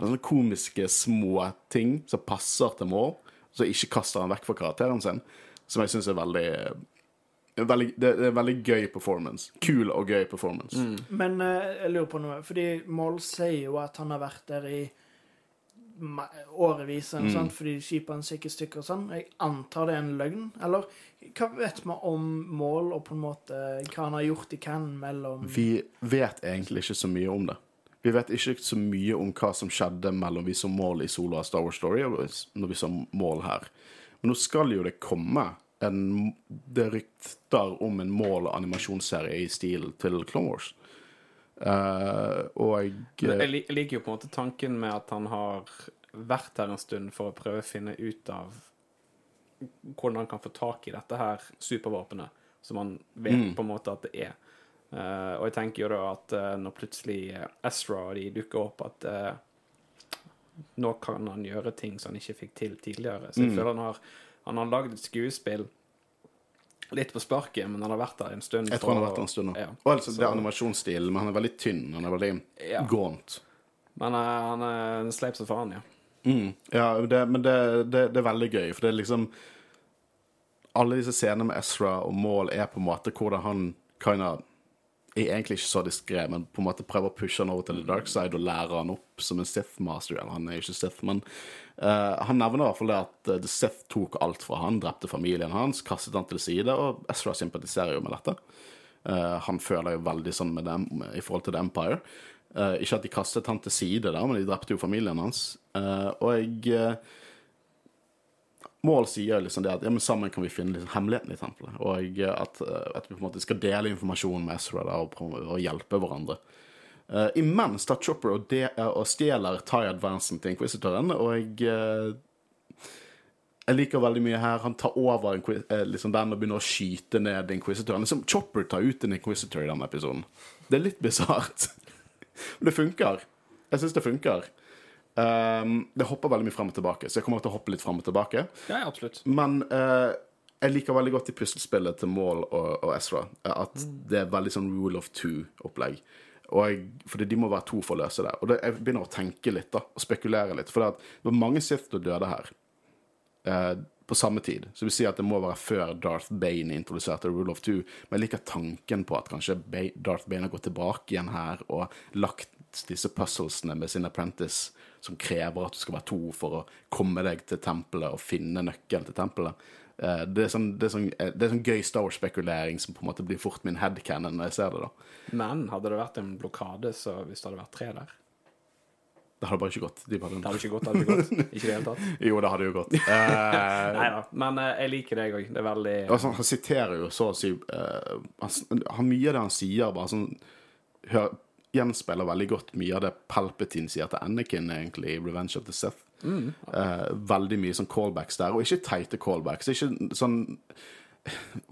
han har sånne komiske små ting som passer til mål, så ikke kaster han vekk for karakteren sin. Som jeg syns er veldig, veldig det, det er veldig gøy performance. Kul og gøy performance. Men eh, jeg lurer på noe, fordi Mål sier jo at han har vært der i årevis, mm. noe fordi skipet hans gikk i stykker og sånn. Jeg antar det er en løgn, eller hva vet vi om Mål, og på en måte hva han har gjort i Cannes mellom Vi vet egentlig ikke så mye om det. Vi vet ikke så mye om hva som skjedde mellom vi som mål i Solo av Star Wars Story og når vi som mål her. Men nå skal jo det komme en, det er rykter om en mål- og animasjonsserie i stil til Clone Wars. Uh, og Jeg, jeg liker jo på en måte tanken med at han har vært her en stund for å prøve å finne ut av hvordan han kan få tak i dette her supervåpenet, som han vet Mm. på en måte at det er. Uh, og jeg tenker jo da at uh, når plutselig Ezra og de dukker opp, at nå kan han gjøre ting som han ikke fikk til tidligere. Så jeg Mm. føler han har, han har lagd et skuespill litt på sparket, men han har vært der en stund. Jeg tror han har vært der en stund nå. Ja. Og altså, det er animasjonsstilen, men han er veldig tynn. Han er veldig Ja. gaunt. Men uh, han er en sleip som faen, ja. Mm. Ja, det, men det, det, det er veldig gøy, for det er liksom Alle disse scenene med Ezra og Maul er på en måte hvordan han kind of er egentlig ikke så diskré, men på en måte prøver å pushe han over til the dark side og lære han opp som en Sith master. Eller han er ikke Sith, men uh, han nevner i hvert fall det at uh, The Sith tok alt fra han, drepte familien hans, kastet han til side, og Ezra sympatiserer jo med dette. Uh, han føler jo veldig sånn med dem i forhold til The Empire. Ikke at de kastet han til side, der, men de drepte jo familien hans. Og jeg Mål sier liksom det at ja, men sammen kan vi finne liksom hemmeligheten i tempelet. Og eh, at, eh, at vi på en måte skal dele informasjon med Ezra og, prøve hjelpe hverandre. Uh, imens tar Chopper og, de, og stjeler Tie Advancen til Inquisitoren, og eh, jeg liker veldig mye her. Han tar over liksom den og begynner å skyte ned Inquisitoren. Liksom, Chopper tar ut en Inquisitor i denne episoden. Det er litt <laughs> bisart. Men det funker. Jeg syns det funker. Um, det hopper veldig mye frem og tilbake, så jeg kommer til å hoppe litt frem og tilbake. Ja, absolutt. Men uh, jeg liker veldig godt i puslespillet til Maul og, og Ezra at at det er veldig sånn rule of two-opplegg. Fordi de må være to for å løse det. Og det, jeg begynner å tenke litt da, og spekulere litt. For det, var mange Sith og døde her eh, på samme tid. Så vi sier at det må være før Darth Bane introduserte Rule of Two. Men jeg liker tanken på at kanskje Darth Bane har gått tilbake igjen her og lagt disse puzzlesene med sin apprentice som krever at du skal være to for å komme deg til tempelet og finne nøkkelen til tempelet. Eh, Det er, sånn, det, er sånn, eh, det er sånn gøy Star Wars-spekulering som på en måte blir fort min headcanon når jeg ser det. da. Men hadde det vært en blokade så hvis det hadde vært tre der Det hadde bare ikke gått. De bare, Det hadde ikke gått. hadde ikke gått. <laughs> Ikke det hele tatt. jo, det hadde jo gått. Uh... <laughs> Nei da. Men uh, jeg liker deg òg. Det er veldig Altså, han siterer jo så å si uh, han, han, Mye av det han sier, bare sånn hør, gjenspeiler veldig godt mye av det Palpatine sier til Anakin egentlig i Revenge of the Sith. Eh, veldig mye sånn callbacks der, og ikke teite callbacks. Ikke sånn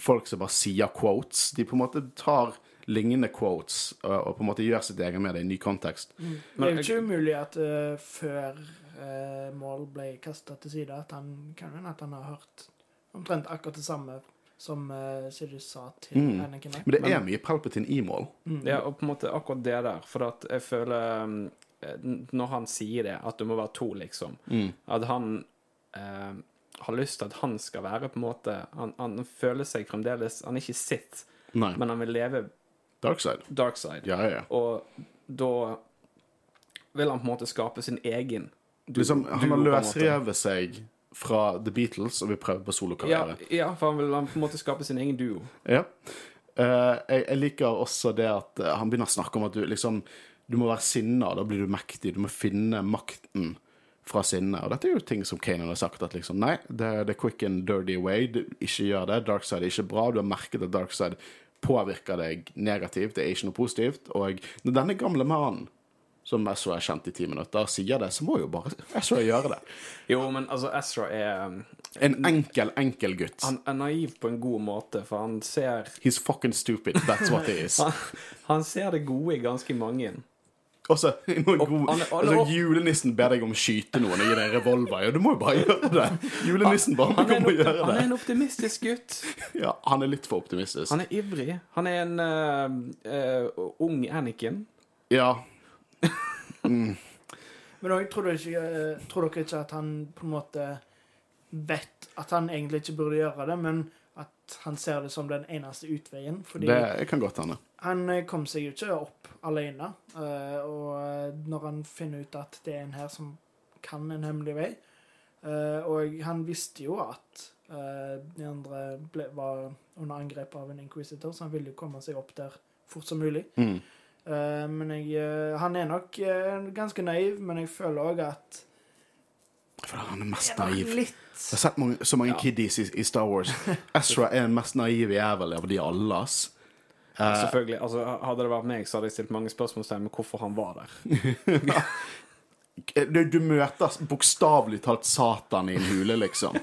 folk som bare sier quotes. De på en måte tar lignende quotes og, og på en måte gjør sitt eget med det i ny kontekst. Det er jo ikke umulig at uh, før uh, Mål ble kasta til side, at han kan hende at han har hørt omtrent akkurat det samme som uh, Sirius sa til Mm. Anakin. Men det er mye Palpatine i mål. Ja, og på en måte akkurat det der. For at jeg føler um, eh, Når han sier det, at du må være to, liksom At han eh, har lyst til at han skal være på en måte Han, han føler seg fremdeles Han er ikke sitt, Nei. men han vil leve Darkside. dark side. Ja, ja, ja. Og da vil han på en måte skape sin egen du- Liksom, han har løsrevet seg fra The Beatles og vil prøve på Ja, solokarriere. ja, for han vil han på en måte skape sin egen duo. Ja. Uh, jeg, jeg liker også det at uh, han begynner å snakke om at du liksom Du må være sinna, da blir du mektig. Du må finne makten fra sinnet. Og dette er jo ting som Kanan har sagt, at liksom Nei, det er the quick and dirty way. Du, ikke gjør det. Darkside er ikke bra. Du har merket at Darkside påvirker deg negativt. Det er ikke noe positivt. Og når denne gamle mannen som Ezra er kjent i ti minutter, sier det, så må jo bare Ezra gjøre det. <laughs> Jo, men altså, Ezra er um, En enkel, enkel gutt. Han er naiv på en god måte, for han ser He's fucking stupid. That's what he is. <laughs> Han, han ser det gode i ganske mange. Også, noen Og- gode, altså, julenissen ber deg om å skyte noen og gi deg en revolver. Ja, du må jo bare gjøre det. Julenissen bare må gjøre det. han er en optimistisk gutt. <laughs> Ja, han er litt for optimistisk. Han er ivrig. Han er en uh, uh, ung Anakin. Ja, Men også, tror, eh, tror dere ikke at han på en måte vet at han egentlig ikke burde gjøre det, men at han ser det som den eneste utveien? Fordi det kan godt hende. han eh, kom seg jo ikke opp alene. eh, og når han finner ut at det er en her som kan en hemmelig vei Og han visste jo at de andre ble, var under angrep av en inquisitor, så han ville jo komme seg opp der fort som mulig. Mm. Eh, men jeg, eh, han er nok eh, ganske naiv, men jeg føler òg at For han er mest naiv. litt Jeg har sett mange, så mange kiddies i, i Star Wars. <laughs> Ezra er den mest naive jævel av de alle, ass. Selvfølgelig, altså Hadde det vært meg, så hadde jeg stilt mange spørsmålstegn med hvorfor han var der. <laughs> Du, du møter bokstavelig talt Satan i en hule, liksom.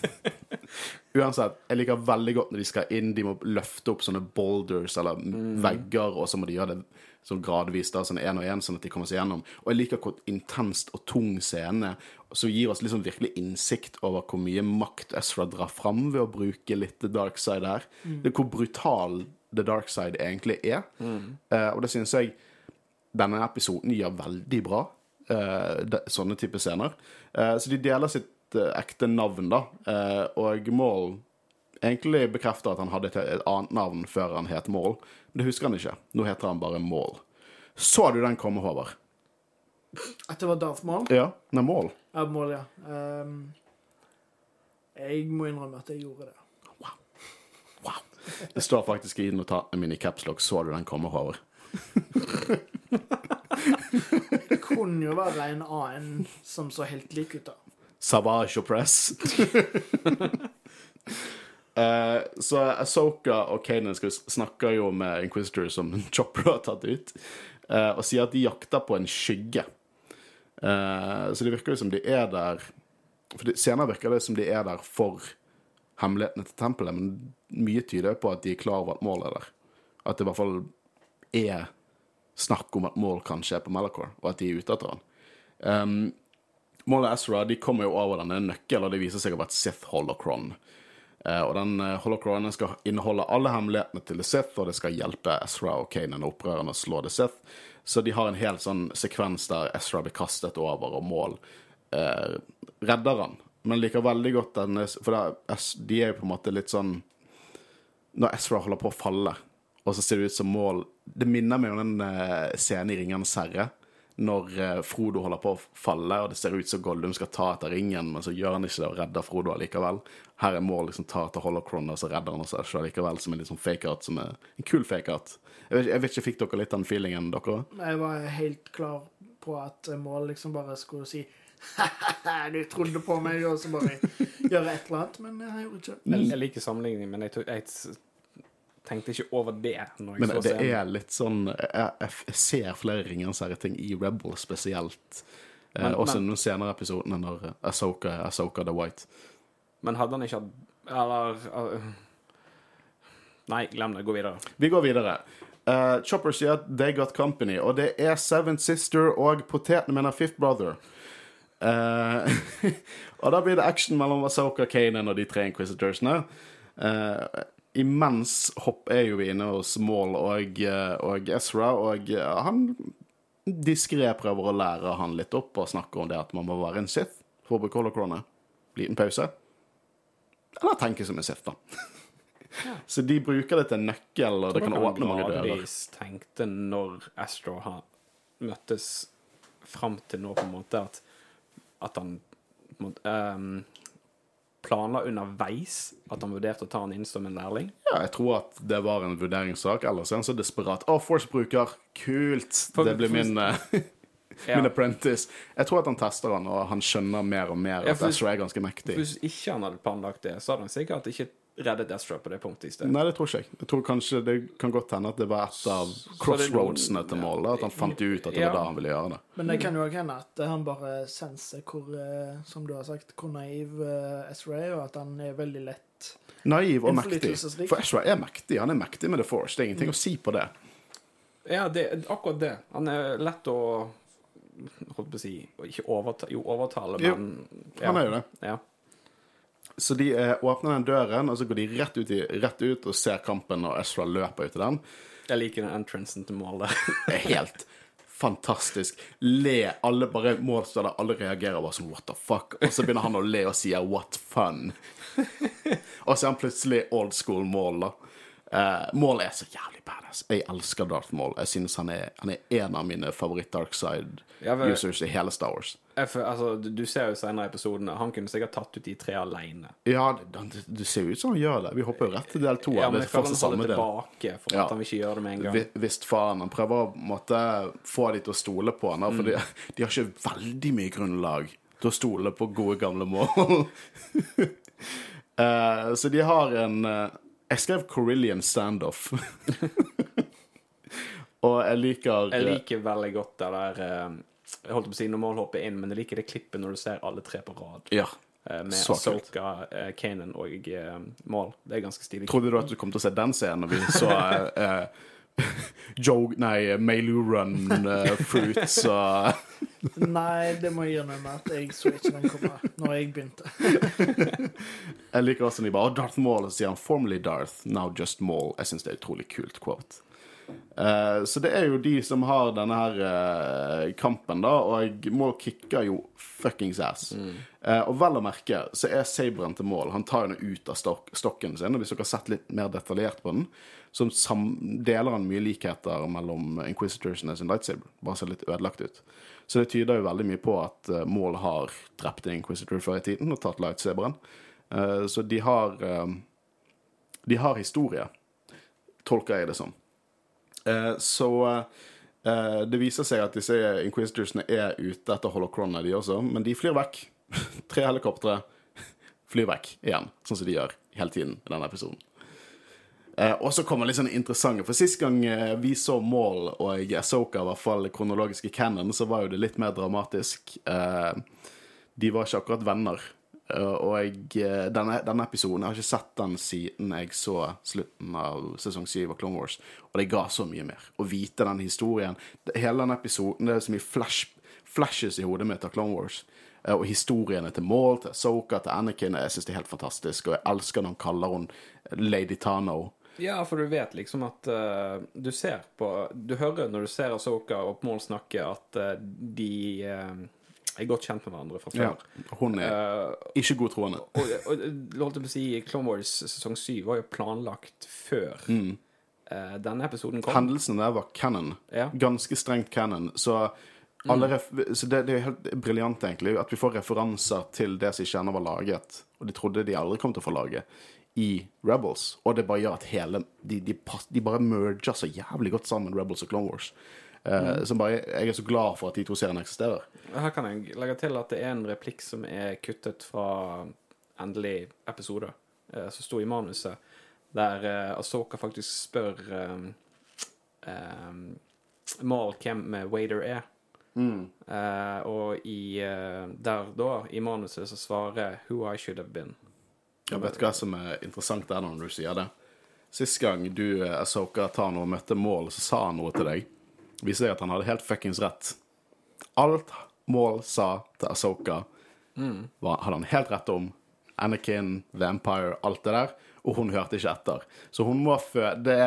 <laughs> Uansett, jeg liker veldig godt når de skal inn. De må løfte opp sånne boulders eller vegger, og så må de gjøre det sånn gradvis, da, sånn én og én, sånn at de kommer seg gjennom. Og jeg liker hvor intenst og tung scene som gir oss liksom virkelig innsikt over hvor mye makt Ezra drar fram ved å bruke litt The Dark Side her. Det er hvor brutal The Dark Side egentlig er. Eh, og det synes jeg denne episoden gjør veldig bra. Uh, de, sånne type scener. Uh, så de deler sitt eh, ekte navn, da. Eh, og Maul egentlig bekrefter at han hadde et, et annet navn før han het Maul. Men det husker han ikke. Nå heter han bare Maul. Så du den komme, Håvard? At det var Darth Maul? Ja. Nei, Maul. Ja, Maul, ja. Um, jeg må innrømme at jeg gjorde det. Wow. Det står faktisk i notatene mine i capslock 'Så du den komme', Håvard. <laughs> Det kunne jo være en annen som så helt lik ut, da. Savage og Press. <laughs> Eh, så Asoka og Kanan snakker jo med Inquisitor som Chopper har tatt ut, eh, og sier at de jakter på en skygge. Eh, så det virker jo som de er der For det, Senere virker det som de er der for hemmelighetene til tempelet, men mye tyder på at de er klar over at målet er der. At det i hvert fall er snakk om at mål kanskje er på Malachor, og at de er ute etter han. Um, Mål og Ezra de kommer jo over denne nøkkelen, og det viser seg å være et Sith holocron. Uh, og den uh, holocronen skal inneholde alle hemmelighetene til The Sith, og det skal hjelpe Ezra og Kanan og opprørerne å slå The Sith. Så de har en hel sånn sekvens der Ezra blir kastet over, og Mål uh, redder han. Men liker veldig godt den For det, de er jo på en måte litt sånn Når Ezra holder på å falle, og så ser det ut som Mål Det minner meg om den uh, scenen i Ringenes herre når eh, Frodo holder på å falle, og det ser ut som Gollum skal ta etter ringen, men så gjør han ikke det og redder Frodo allikevel. Her er Mål liksom ta etter Holocron, og så redder han seg selv allikevel, som en litt sånn fake-out, som er en kul fake-out. Jeg, vet ikke- jeg vet ikke, fikk dere litt den feelingen, dere? Jeg var helt klar på at Mål liksom bare skulle si Du trodde på meg, og så bare gjøre et eller annet, men jeg gjorde ikke det. Jeg, jeg liker sammenligningen, men jeg, tror- jeg tenkte ikke over det Men det scenen. er litt sånn Jeg, jeg, ser flere Ringenes herre-ting i Rebel spesielt. Eh, også men- noen senere episoder når Asoka er Asoka the White. Men hadde han ikke hatt Eller uh, Nei, glem det. Gå videre. Vi går videre. Uh, Chopper sier at they got company, og det er Seventh Sister og potetene mener Fifth Brother. Uh, <laughs> og da blir det action mellom Asoka, Kanan og de tre Inquisitorsene. Eh, imens hopp er jo vi inne hos Maul og, eh, og Ezra, og eh, han diskré prøver å lære han litt opp og snakke om det at man må være en Sith for å bruke holocronet. Liten pause. Eller tenke som en Sith, da. <laughs> Så de bruker det til nøkkel, og det kan åpne mange dører. gradvis tenkte når Astro har møttes fram til nå, på en måte, at, at han måte, ehm, planla underveis at han vurderte å ta han inn som en lærling. Ja, jeg tror at det var en vurderingssak. Ellers er han så desperat. Å, Force-bruker! Kult! Det blir min, eh, <laughs> Ja. min apprentice. Jeg tror at han tester han, og han skjønner mer og mer Ja, at for- Ezra er ganske mektig. Hvis ikke han hadde planlagt det, så hadde han sikkert ikke reddet Astro på det punktet i sted. Nei, det tror ikke jeg. Jeg tror kanskje det kan godt hende at det var et av crossroadsene til mål. At han fant ut at det Ja. var da han ville gjøre det. Men det kan jo òg hende at han bare senser hvor, eh, som du har sagt, hvor naiv eh, Ezra er, og at han er veldig lett Naiv og mektig. For Ezra er mektig. Han er mektig med The Force. Det er ingenting å si på det. Ja, det, akkurat det. Han er lett å Holdt på å si Ikke overta, jo, overtale, Jo, men Han er jo det. Ja. Så de eh, åpner den døren, og så går de rett ut, i, rett ut og ser kampen, og Ezra løper ut i den. Jeg liker den entrancen til mål <laughs> der. Er helt fantastisk. Le. Alle bare må alle reagerer bare som what the fuck. Og så begynner han å le og sier what fun. <laughs> og så er han plutselig old school mål, da. Uh, Maul er så jævlig badass. Jeg elsker Darth Maul. Jeg synes han er, han er en av mine favoritt-dark Ja, i hele Star Wars. For, altså, du, du ser jo senere i episodene Han kunne sikkert tatt ut de tre alene. Ja, det, det, ser jo ut som han gjør det. Vi hopper jo rett til del to. Ja, men jeg føler han holder tilbake for Ja. at han vil ikke gjøre det med en gang. Visst faen. Han prøver å måtte, få de til å stole på han, for for de, de har ikke veldig mye grunnlag til å stole på gode, gamle mål. Uh, <laughs> så de har en eh, Jeg skrev Corillian standoff. <laughs> Og jeg liker Jeg liker veldig godt det der eh, Jeg holdt på å si når mål hopper inn, men jeg liker det klippet når du ser alle tre på rad. Ja. eh, med. Asoka, eh, Kanan og Mål. Det er ganske stilig. Trodde du at du kom til å se den scenen når vi så <laughs> <laughs> Joe Nei, Meilu Run, uh, Fruits og <laughs> Nei, det må jeg innrømme at jeg så ikke den komme når jeg begynte. <laughs> Jeg liker også når de bare Darth Maul, og så sier han 'formerly Darth, now just Maul'. Jeg syns det er et utrolig kult quote. Eh, så det er jo de som har denne her eh, kampen, da, og Maul kicker jo fuckings ass. Eh, og vel å merke så er saberen til Maul Han tar henne ut av stok stokken sin, og hvis dere har sett litt mer detaljert på den, så deler han mye likheter mellom Inquisitors og sin lightsaber. Bare ser litt ødelagt ut. Så det tyder jo veldig mye på at mål har drept en Inquisitor før i tiden og tatt lightsaberen. Så de har De har historie, tolker jeg det som. Eh, så eh, det viser seg at disse Inquisitorsene er ute etter holocrona, de også, men de flyr vekk. <laughs> Tre helikoptre flyr vekk igjen, sånn som de gjør hele tiden i denne episoden. Eh, og så kommer litt sånn interessante, for sist gang vi så Maul og Asoka, i hvert fall kronologisk i canon, så var jo det litt mer dramatisk. De var ikke akkurat venner. Eh, og jeg, eh, denne, denne episoden, jeg har ikke sett den siden jeg så slutten av sesong 7 av Clone Wars, og det ga så mye mer. Å vite den historien, hele den episoden, det er så mye flash, flashes i hodet mitt av Clone Wars. Eh, Og historiene til Maul, til Soka, til Anakin, jeg synes det er helt fantastisk, og jeg elsker når han kaller hun Lady Tano. Ja, for du vet liksom at uh, du ser på Du hører når du ser Asoka og Maul snakke, at uh, de eh, er godt kjent med hverandre fra Ja, før. hun er uh, ikke godtroende. Og, og, og holdt jeg på å si, Clone Wars sesong 7 var jo planlagt før Mm. uh, denne episoden kom. Hendelsene der var canon. Ja. Ganske strengt canon. Så, ref så det, det er helt briljant, egentlig, at vi får referanser til det som ikke ennå var laget. Og de trodde de aldri kom til å få lage i Rebels. Og det bare gjør at hele De, de, pass, de bare merger så jævlig godt sammen, Rebels og Clone Wars. Eh, som bare, jeg er så glad for at de to seriene eksisterer. Her kan jeg legge til at det er en replikk som er kuttet fra endelig episode, eh, som sto i manuset, der eh, Asoka faktisk spør um, um, Maul hvem Wader er. Eh, og i, der da, i manuset, så svarer 'Who I should have been'. Jeg vet hva som er interessant der når du sier det. Sist gang du, Asoka Tano, møtte Mål, så sa han noe til deg. Viser seg at han hadde helt fuckings rett. Alt Maul sa til Asoka, mm. hadde han helt rett om. Anakin, Vampire, alt det der. Og hun hørte ikke etter. Så hun må fø det,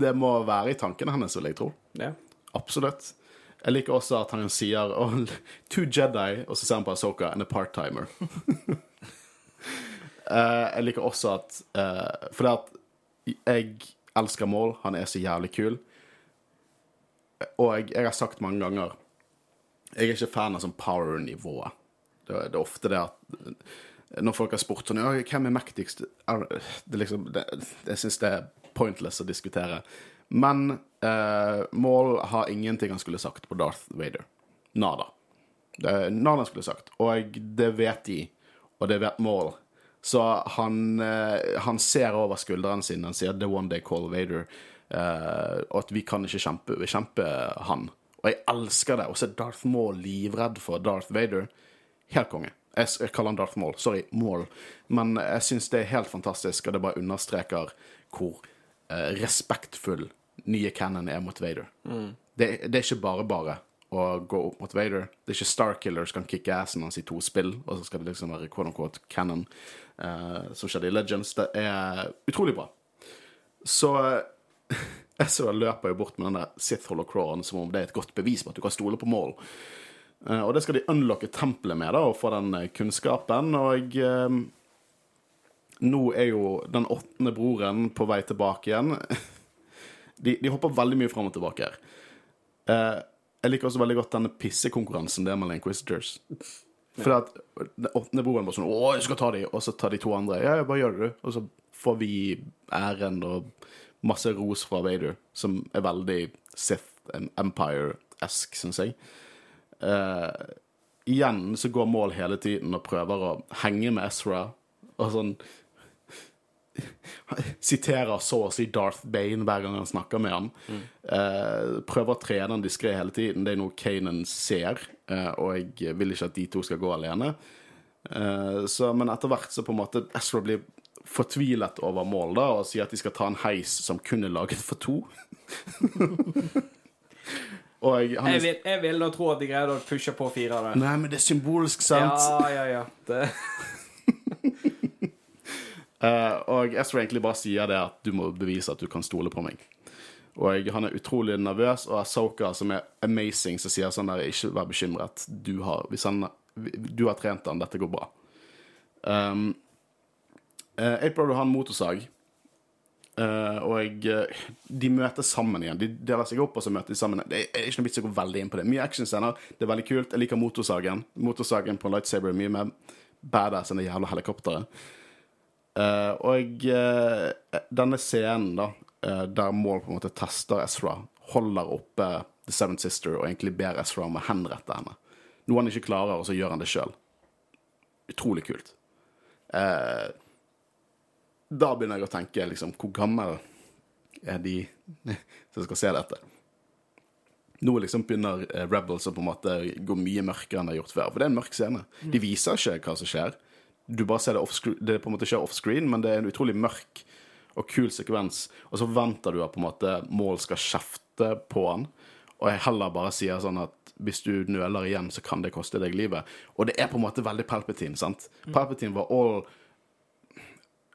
det må være i tankene hennes, vil jeg tro. Yeah. Absolutt. Jeg liker også at han sier oh, Two Jedi, og så ser han på Asoka, a part-timer. <laughs> Eh, jeg liker også at uh, For det at jeg elsker Mål. Han er så jævlig kul. Og jeg, har sagt mange ganger Jeg er ikke fan av sånn power-nivået. Det, det er ofte det at når folk har spurt sånn ja, Hvem er mektigst? Det liksom, det, jeg syns det er pointless å diskutere. Men eh, Maul har ingenting han skulle sagt på Darth Vader. Nada. Det nada skulle sagt. Og det vet de, og det vet Maul. Så han, eh, han ser over skulderen sin han sier 'The one they call Vader', eh, og at vi kan ikke kjempe, kjempe han. Og jeg elsker det. Og så er Darth Maul livredd for Darth Vader. Helt konge. Jeg, jeg kaller han Darth Maul. Sorry, Maul. Men jeg syns det er helt fantastisk, og det bare understreker hvor uh, respektfull nye Cannon er mot Vader. Det, det er ikke bare bare å gå opp mot Vader. Det er ikke Starkillers kan kicke assen hans i to spill, og så skal det liksom være quote unquote canon, uh, som skjedde i Legends. Det er utrolig bra. Så så løper jo bort med den der Sith Holocron som om det er et godt bevis på at du kan stole på mål. Eh, og det skal de unlocke tempelet med, da, og få den eh, kunnskapen. Og eh, nå er jo den åttende broren på vei tilbake igjen. <laughs> De, de hopper veldig mye fram og tilbake her. Eh, jeg liker også veldig godt denne pissekonkurransen det er mellom Inquisitors. For at den åttende broren bare sånn 'Å, jeg skal ta de', og så tar de to andre. 'Ja, ja, bare gjør det, du'. Og så får vi æren og masse ros fra Vader, som er veldig Sith Empire-esk, syns jeg. Uh, igjen så går Mål hele tiden og prøver å henge med Ezra. Og sånn <laughs> Siterer så å si Darth Bane hver gang han snakker med ham. Uh, prøver å trene han diskré hele tiden. Det er noe Kanan ser, uh, og jeg vil ikke at de to skal gå alene. Så, men etter hvert så på en måte Ezra blir fortvilet over mål da, og sier at de skal ta en heis som kun er laget for to. <laughs> jeg, er, vil, jeg vil da tro at de greide å pushe på fire det. Nei, men det er symbolsk, sant? Ja, ja, ja. Det, uh, <laughs> og Ezra egentlig bare sier det at du må bevise at du kan stole på meg. Og jeg, han er utrolig nervøs, og Asoka, som er amazing, som sier sånn der Ikke vær bekymret. Du har, han, du har trent han, dette går bra. Um, uh, Ape Brother har en motorsag, uh, og eh, de møtes sammen igjen. De deler seg opp, og så møter de sammen. Det er ikke noe vits å gå veldig inn på det. Mye actionscener. Det er veldig kult. Jeg liker motorsagen. Motorsagen på en lightsaber er mye mer badass enn det jævla helikopteret. Eh, og denne scenen, da, der Maul på en måte tester Ezra, holder oppe The Seventh Sister og egentlig ber Ezra om å henrette henne. Noe han ikke klarer, og så gjør han det sjøl. Utrolig kult. Eh, da begynner jeg å tenke liksom, hvor gammel er de <laughs> som skal se dette? Nå liksom begynner eh, Rebels å på en måte gå mye mørkere enn de har gjort før. For det er en mørk scene. De viser ikke hva som skjer. Du bare ser det offscreen. Det på en måte skjer offscreen, men det er en utrolig mørk og kul sekvens. Og så venter du at på en måte Mål skal kjefte på han. Og jeg heller bare sier sånn at hvis du nøler igjen, så kan det koste deg livet. Og det er på en måte veldig Palpatine, sant? Palpatine var all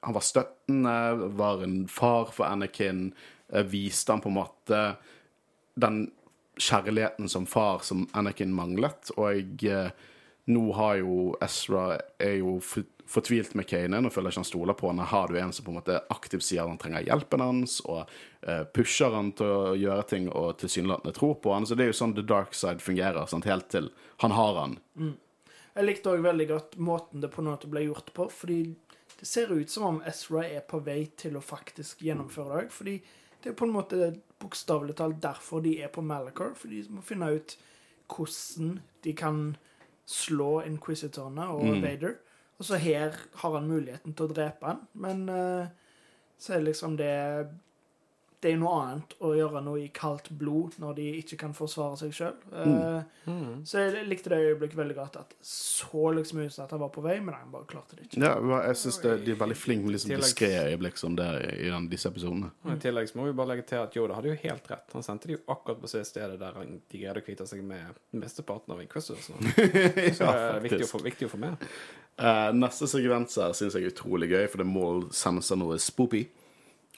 han var støttende, var en far for Anakin, eh, viste han på en måte den kjærligheten som far som Anakin manglet, og jeg nå har jo Ezra er jo fortvilt med Kanan og føler ikke han stoler på henne. Har du en som på en måte aktivt sier at han trenger hjelpen hans, og eh, pusher han til å gjøre ting og tilsynelatende tror på han. Så det er jo sånn the dark side fungerer, sant? helt til han har han. Jeg likte òg veldig godt måten det på en måte ble gjort på, fordi det ser ut som om Ezra er på vei til å faktisk gjennomføre det òg. Fordi det er på en måte bokstavelig talt derfor de er på Malachor. For de må finne ut hvordan de kan slå inquisitorene og Mm. Vader. Og så her har han muligheten til å drepe han, men uh, så er liksom det Det er jo noe annet å gjøre noe i kaldt blod når de ikke kan forsvare seg sjøl. Mm. Så jeg likte det øyeblikket veldig godt. At så liksom ut som at han var på vei, men han bare klarte det ikke. Ja, jeg synes det, De er veldig flinke med liksom Tilleggs- diskré øyeblikk som det er i den, disse episodene. Mm. I tillegg så må vi bare legge til at Yoda hadde jo helt rett. Han sendte de jo akkurat på det stedet der de greide å kvitte seg med mesteparten av Inquisitors. Så <laughs> det er viktig å få, viktig å få med. Uh, neste sekvens her syns jeg er utrolig gøy, for det mål senser noe spoopy.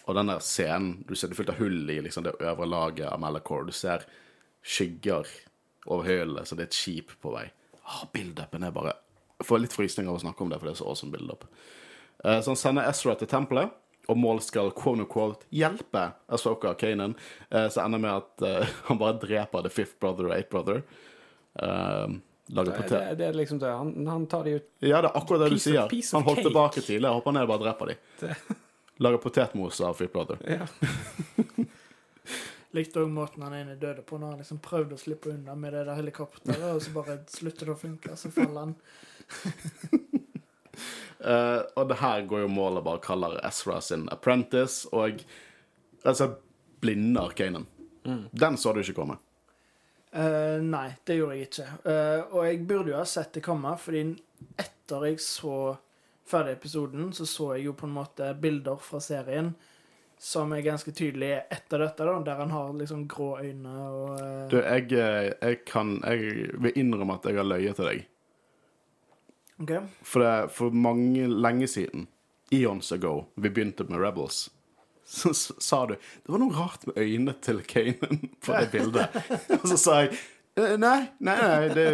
Og den der scenen Du ser det er fullt av hull i liksom, det øvre laget av Malachor. Du ser skygger over hølet, så det er et skip på vei. Ah, Build-upen er bare Jeg får litt frysninger av å snakke om det, for det er så awesome build-up. Eh, så han sender Ezra til tempelet, og Maul skal quote unquote hjelpe Asoka Kanan. Eh, så ender med at eh, <laughs> han bare dreper The Fifth Brother og Eighth Brother. Lager Det, det, det er liksom det. Han, han tar de ut Ja, det er akkurat det du Piece du sier. Han holdt tilbake tidligere, hopper ned og bare dreper de. Det- <laughs> Lager potetmos av Fifth Brother. ja. <laughs> Likte òg måten han ene døde på, når han liksom prøvde å slippe unna med det der helikopteret, og så bare slutter det å funke, så faller han. uh, <laughs> og det her går jo målet bare kaller Ezra sin apprentice, og altså blinder Kanan. Den så du ikke komme. Uh, nei, det gjorde jeg ikke. Uh, og jeg burde jo ha sett det komme, fordi etter jeg så ferdig episoden, så så jeg jo på en måte bilder fra serien som er ganske tydelige etter dette, da, der han har liksom grå øyne og uh... Du, jeg, eh, jeg kan Jeg vil innrømme at jeg har løyet til deg. OK? For, det, for mange lenge siden, eons ago, vi begynte med Rebels, <laughs> så sa du Det var noe rart med øynene til Kanan på det bildet. <laughs> Og så sa jeg «Eh, Nei, nei, nei, det,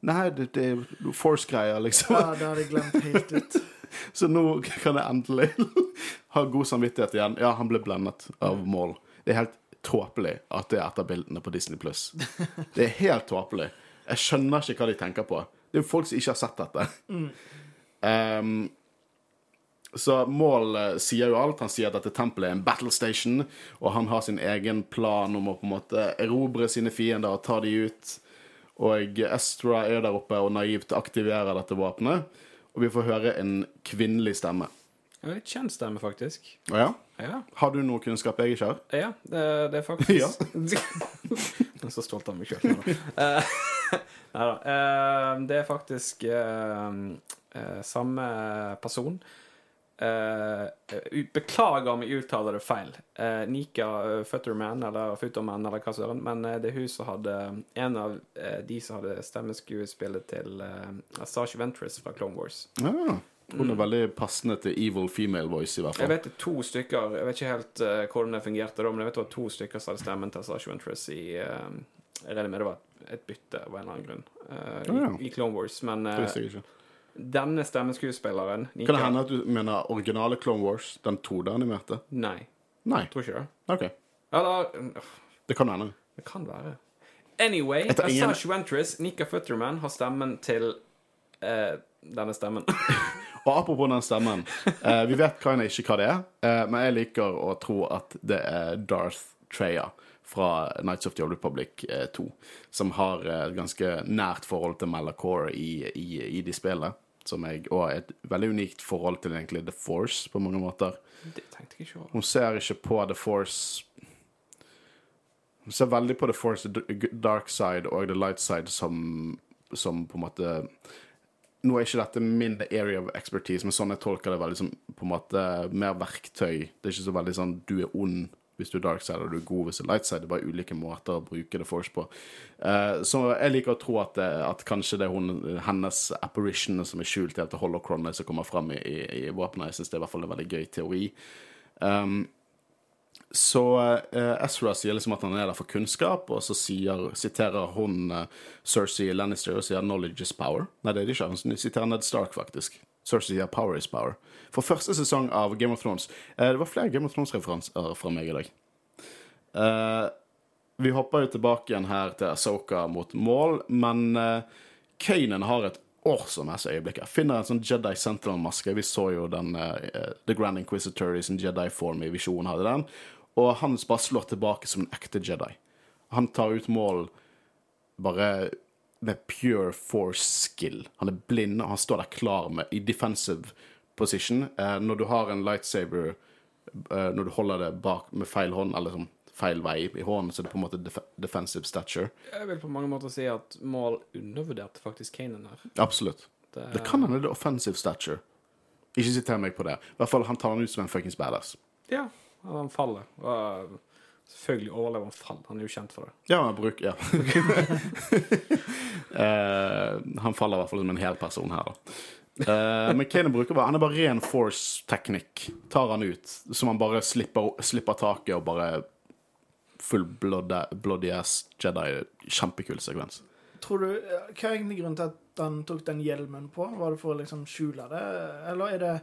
nei, det, det er Force-greier, liksom. Ja, det hadde jeg glemt helt ut. <laughs> Så nå kan jeg endelig <laughs> ha god samvittighet igjen. Ja, han ble blendet av mål. Det er helt tåpelig at det er et av bildene på Disney Pluss. <laughs> Det er helt tåpelig. Jeg skjønner ikke hva de tenker på. Det er jo folk som ikke har sett dette. Um, så Mål eh, sier jo alt. Han sier at dette tempelet er en battle station, og han har sin egen plan om å på en måte erobre sine fiender og ta de ut. Og Estra er der oppe og naivt aktiverer dette våpenet. Og vi får høre en kvinnelig stemme. En stemme, faktisk. Å ja? Ja, Har du noe kunnskap jeg ikke har? ja det, det er faktisk Ja. <laughs> Jeg er så stolt av meg sjøl. Nei da. Det er faktisk eh, eh, samme person. Eh, beklager om jeg uttaler det feil. Eh, Nika uh, Futterman, eller Futterman, eller hva søren. Men eh, det er hun som hadde En av eh, de som hadde stemmeskuespillet til uh, Sasha Ventress fra Clone Wars. Ja. Hun er veldig passende til evil female voice, i hvert fall. Jeg vet det to stykker Jeg vet ikke helt uh, hvordan det fungerte, da, men jeg vet det var to stykker som hadde stemmen til Sasha Ventress i uh, Jeg regner med det var et, bytte av en eller annen grunn uh, i, i Clone Wars. Men Det eh, visste jeg ikke. Denne stemmeskuespilleren Nika, Kan det hende at du mener originale Clone Wars, den 2D-animerte? Nei, Nei. Jeg tror ikke det. OK. Eller øh, Det kan hende. Det kan være. Anyway, Etter ingen- Assange Ventress, Nika Futterman, har stemmen til eh, denne stemmen. <laughs> Og apropos den stemmen. Eh, vi vet kind ikke hva det er, eh, men jeg liker å tro at det er Darth Treya fra Nights of the Old Republic eh, 2, som har eh, et ganske nært forhold til Malachor i, i, i de spillene. Som jeg, og et veldig unikt forhold til egentlig The Force på mange måter. Det tenkte jeg ikke over. Hun ser ikke på The Force Hun ser veldig på The Force, the dark side og the light side som, som på en måte Nå er ikke dette min area of expertise, men sånn jeg tolker det veldig som på en måte mer verktøy. Det er ikke så veldig sånn du er ond hvis du er dark side, og du er god hvis du er light side. Det er bare ulike måter å bruke The Force på. Eh, så jeg liker å tro at, det, at kanskje det er hun, hennes apparition som er skjult helt til holocronet som kommer fram i, i, i våpenet. Jeg syns det er i hvert fall en veldig gøy teori. Um, så eh, Ezra sier liksom at han er der for kunnskap, og så sier, siterer hun uh, Cersei Lannister og sier 'knowledge is power'. Nei, det er det ikke. Hun siterer Ned Stark, faktisk. Cersei sier 'power is power'. For første sesong av Game of Thrones eh, Det var flere Game of Thrones-referanser fra meg i dag. Eh, vi hopper jo tilbake igjen her til Asoka mot mål, men uh, Kanan har et awesome ass øyeblikk. Jeg Finner en sånn Jedi Sentinel-maske. Vi så jo den eh, The Grand Inquisitor i sin Jedi-form i visjonen hadde den. Og han bare slår tilbake som en ekte Jedi. Han tar ut mål bare med pure force skill. Han er blind, og han står der klar med, i defensive position. Eh, når du har en lightsaber eh, Når du holder det bak med feil hånd, eller sånn feil vei i hånden, så er det på en måte def defensive stature. Jeg vil på mange måter si at Mål undervurderte faktisk Kanan her. Absolutt. Det, Det kan hende det er offensive stature. Ikke siter meg på det. I hvert fall Han tar han ut som en fuckings badass. Ja, han faller. Og selvfølgelig overlever han fall. Han er jo kjent for det. Ja, han bruk, ja. uh, <laughs> han faller i hvert fall som en hel person her, da. Uh, men Kane bruker bare Han er bare ren force-teknikk. Tar han ut, som han bare slipper, slipper taket og bare full blood, bloody ass Jedi. Kjempekul sekvens. Tror du, Hva er egentlig grunnen til at han tok den hjelmen på? Var det for å liksom skjule det? Eller er det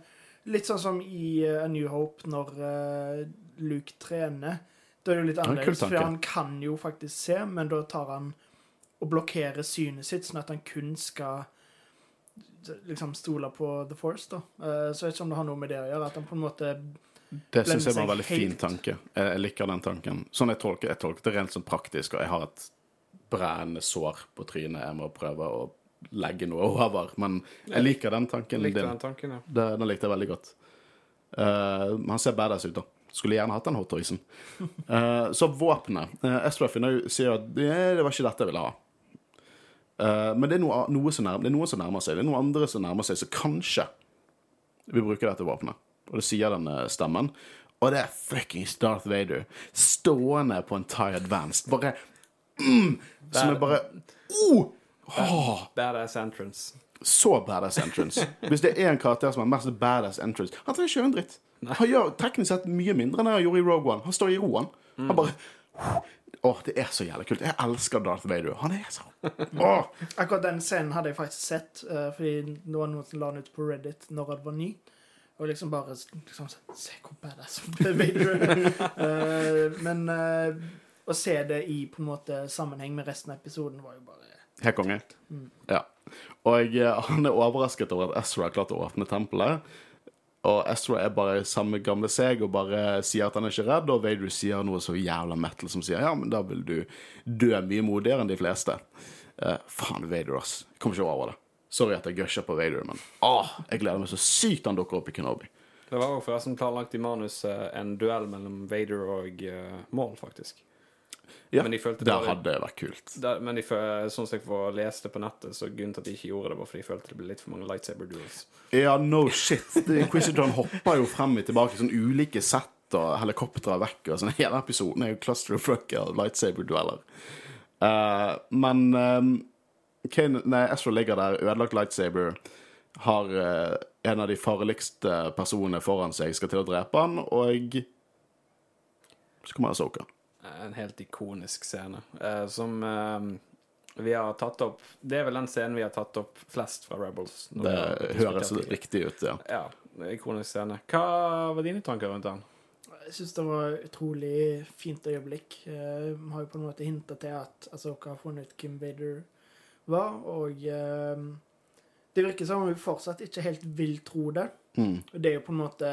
litt sånn som i A New Hope, når eh, Luke trener? Da er det jo litt Ja, annerledes, for han kan jo faktisk se, men da tar han og blokkerer synet sitt, sånn at han kun skal liksom stole på The Force, da. Eh, Så jeg vet ikke om det har noe med det å gjøre, at han på en måte Det syns jeg var en veldig veldig fin tanke. Jeg, jeg liker den tanken. Sånn jeg tolker jeg tolker det rent sånn praktisk, og jeg har et brennende sår på trynet jeg må prøve å legge noe over. Men jeg liker den tanken Likte den tanken, ja. Det, den likte jeg veldig godt. Uh, han ser badass ut, da. Skulle gjerne hatt den hot toysen. Eh, så våpenet. Uh, Ezra finner sier at det, var ikke dette jeg ville ha. Uh, men det er, noe, noe som nærmer, det er noen som nærmer seg. Det er noe andre som nærmer seg, så kanskje vi bruker dette våpenet. Og det sier den eh, stemmen. Og det er fuckings Darth Vader stående på en Tie Advanced. Bare mm, Som er bare oh! oh! Badass entrance. så badass entrance. Hvis det er en karakter som har mest badass entrance Han trenger ikke gjøre en dritt. Han gjør teknisk sett mye mindre enn jeg gjorde i Rogue One. Han står i roen. Han bare Åh, det er så jævlig kult. Jeg elsker Darth Vader. Han er så <laughs> Åh! Akkurat den scenen hadde jeg faktisk sett, uh, fordi det var noen som la den ut på Reddit når han var ny. Og liksom bare liksom, Se hvor badass Vader <laughs> er. uh, Men uh, å se det i på en måte sammenheng med resten av episoden var jo bare Helt konge. Ja. Og eh, han er overrasket over at Ezra har klart å åpne tempelet. Og Ezra er bare samme gamle seg og bare sier at han er ikke redd, og Vader sier noe så jævla metal som sier ja, men da vil du dø mye modigere enn de fleste. Uh, faen, Vader, ass. Jeg kommer ikke over det. Sorry at jeg gusher på Vader, men åh, jeg gleder meg så sykt han dukker opp i Kenobi. Det var òg forresten planlagt i manus eh, en duell mellom Vader og uh, Maul, faktisk. Ja, Men jeg følte det det var- hadde vært kult. Der, men føl- sånn som jeg får lest det på nettet, så grunnen til at de ikke gjorde det, var fordi de følte det ble litt for mange lightsaber duels. Ja, no shit. Inquisitor hopper jo frem og tilbake, sånn ulike sett, og helikoptre vekk, og sånn. Hele episoden er jo cluster of fucker, lightsaber-dueller. Uh, men um, Kane, nei, Ezra ligger der, ødelagt lightsaber, har uh, en av de farligste personene foran seg, skal til å drepe han, og så kommer Asoka. En helt ikonisk scene eh, som eh, vi har tatt opp Det er vel den scenen vi har tatt opp flest fra Rebels. når Det høres riktig ut, ja. Ja, ikonisk scene. Hva var dine tanker rundt den? Jeg syns det var et utrolig fint øyeblikk. Eh, Vi har jo på en måte hinta til at Asoka har funnet ut Kim Vader var, og eh, det virker som om vi fortsatt ikke helt vil tro det. Mm. Det er jo på en måte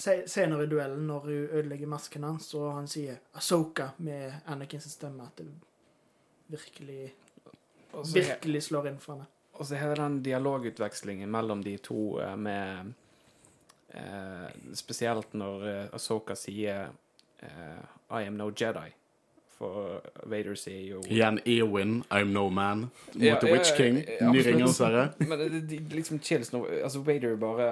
Senere i duellen, når hun ødelegger masken hans, og han sier Asoka med Anakins stemme, at det virkelig, også, virkelig slår inn for henne. og så hele den dialogutvekslingen mellom de to eh, med eh, Spesielt når Asoka Ahsoka sier eh, I am no Jedi. For Vader sier jo Igjen Eowyn, I'm no man, mot Ja, The ja, Witch King. ja, Ny absolutt. Ringenes herre. Men det, det, det liksom chills når Altså, Vader bare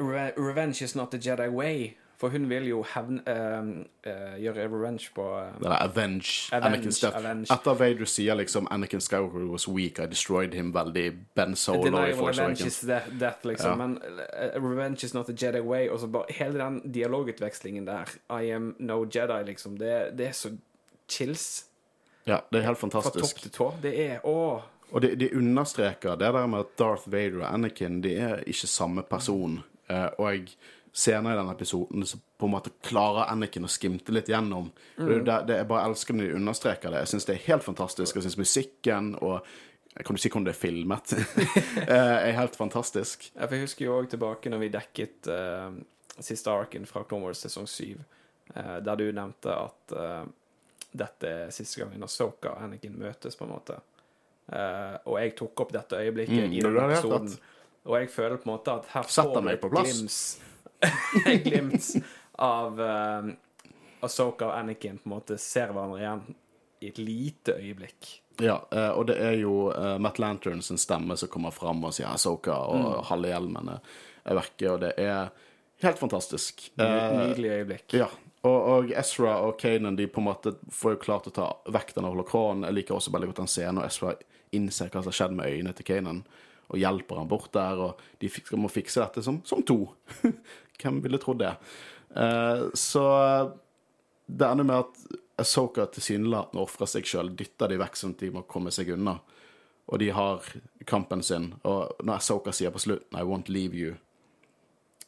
Re Revenge is not the Jedi way. For hun vil jo hevn, uh, uh, Gjøre revenge på uh, Det der Avenge, Anakin's death. Avenge. Etter Vader sier liksom Anakin Skywalker was weak, I destroyed him veldig Ben Solo i Force Awakens. is death, death liksom. Ja. Men eh, revenge is not the Jedi way. Og så bare hele den dialogutvekslingen der. I am no Jedi, liksom. Det, det er så chills. Ja, det er helt Fra fantastisk. topp til tå. Det er Å! Og de, de understreker det der med at Darth Vader og Anakin de er ikke samme person. Eh, og senere i denne episoden så på en måte klarer Anakin å skimte litt gjennom. Det, det, det, jeg bare elsker når de understreker det. Jeg syns det er helt fantastisk. Jeg syns musikken og Kan du si hvordan det er filmet? <laughs> eh, er helt fantastisk. Ja, for Jeg husker jo òg tilbake når vi dekket uh, siste arken fra Clone Wars sesong 7, uh, der du nevnte at uh, dette er siste gangen Asoka og Anakin møtes, på en måte. Og jeg tok opp dette øyeblikket Mm, i den denne Rett, jeg episoden. Og jeg føler på en måte at her Setter får du et glims <laughs> Et glimt av uh, Ahsoka og Anakin på en måte ser hverandre igjen i et lite øyeblikk. Ja, eh, og det er jo eh, Matt Lantern sin stemme som kommer fram og sier Asoka, og Mm. halve hjelmene er, vekke, og det er helt fantastisk. Ny- Eh, Nydelig øyeblikk. Ja. Og, og Ezra og Kanan de på en måte får jo klart å ta vekk denne holokronen. Jeg liker også veldig godt den scenen når Ezra innser hva som har skjedd med øynene til Kanan, og hjelper han bort der, og de må fikse dette som, som to. <laughs> Hvem ville trodd det? Eh, så det ender med at Asoka tilsynelatende ofrer seg sjøl, dytter de vekk sånn at de må komme seg unna. Og de har kampen sin, og når Asoka sier på slutten I won't leave you,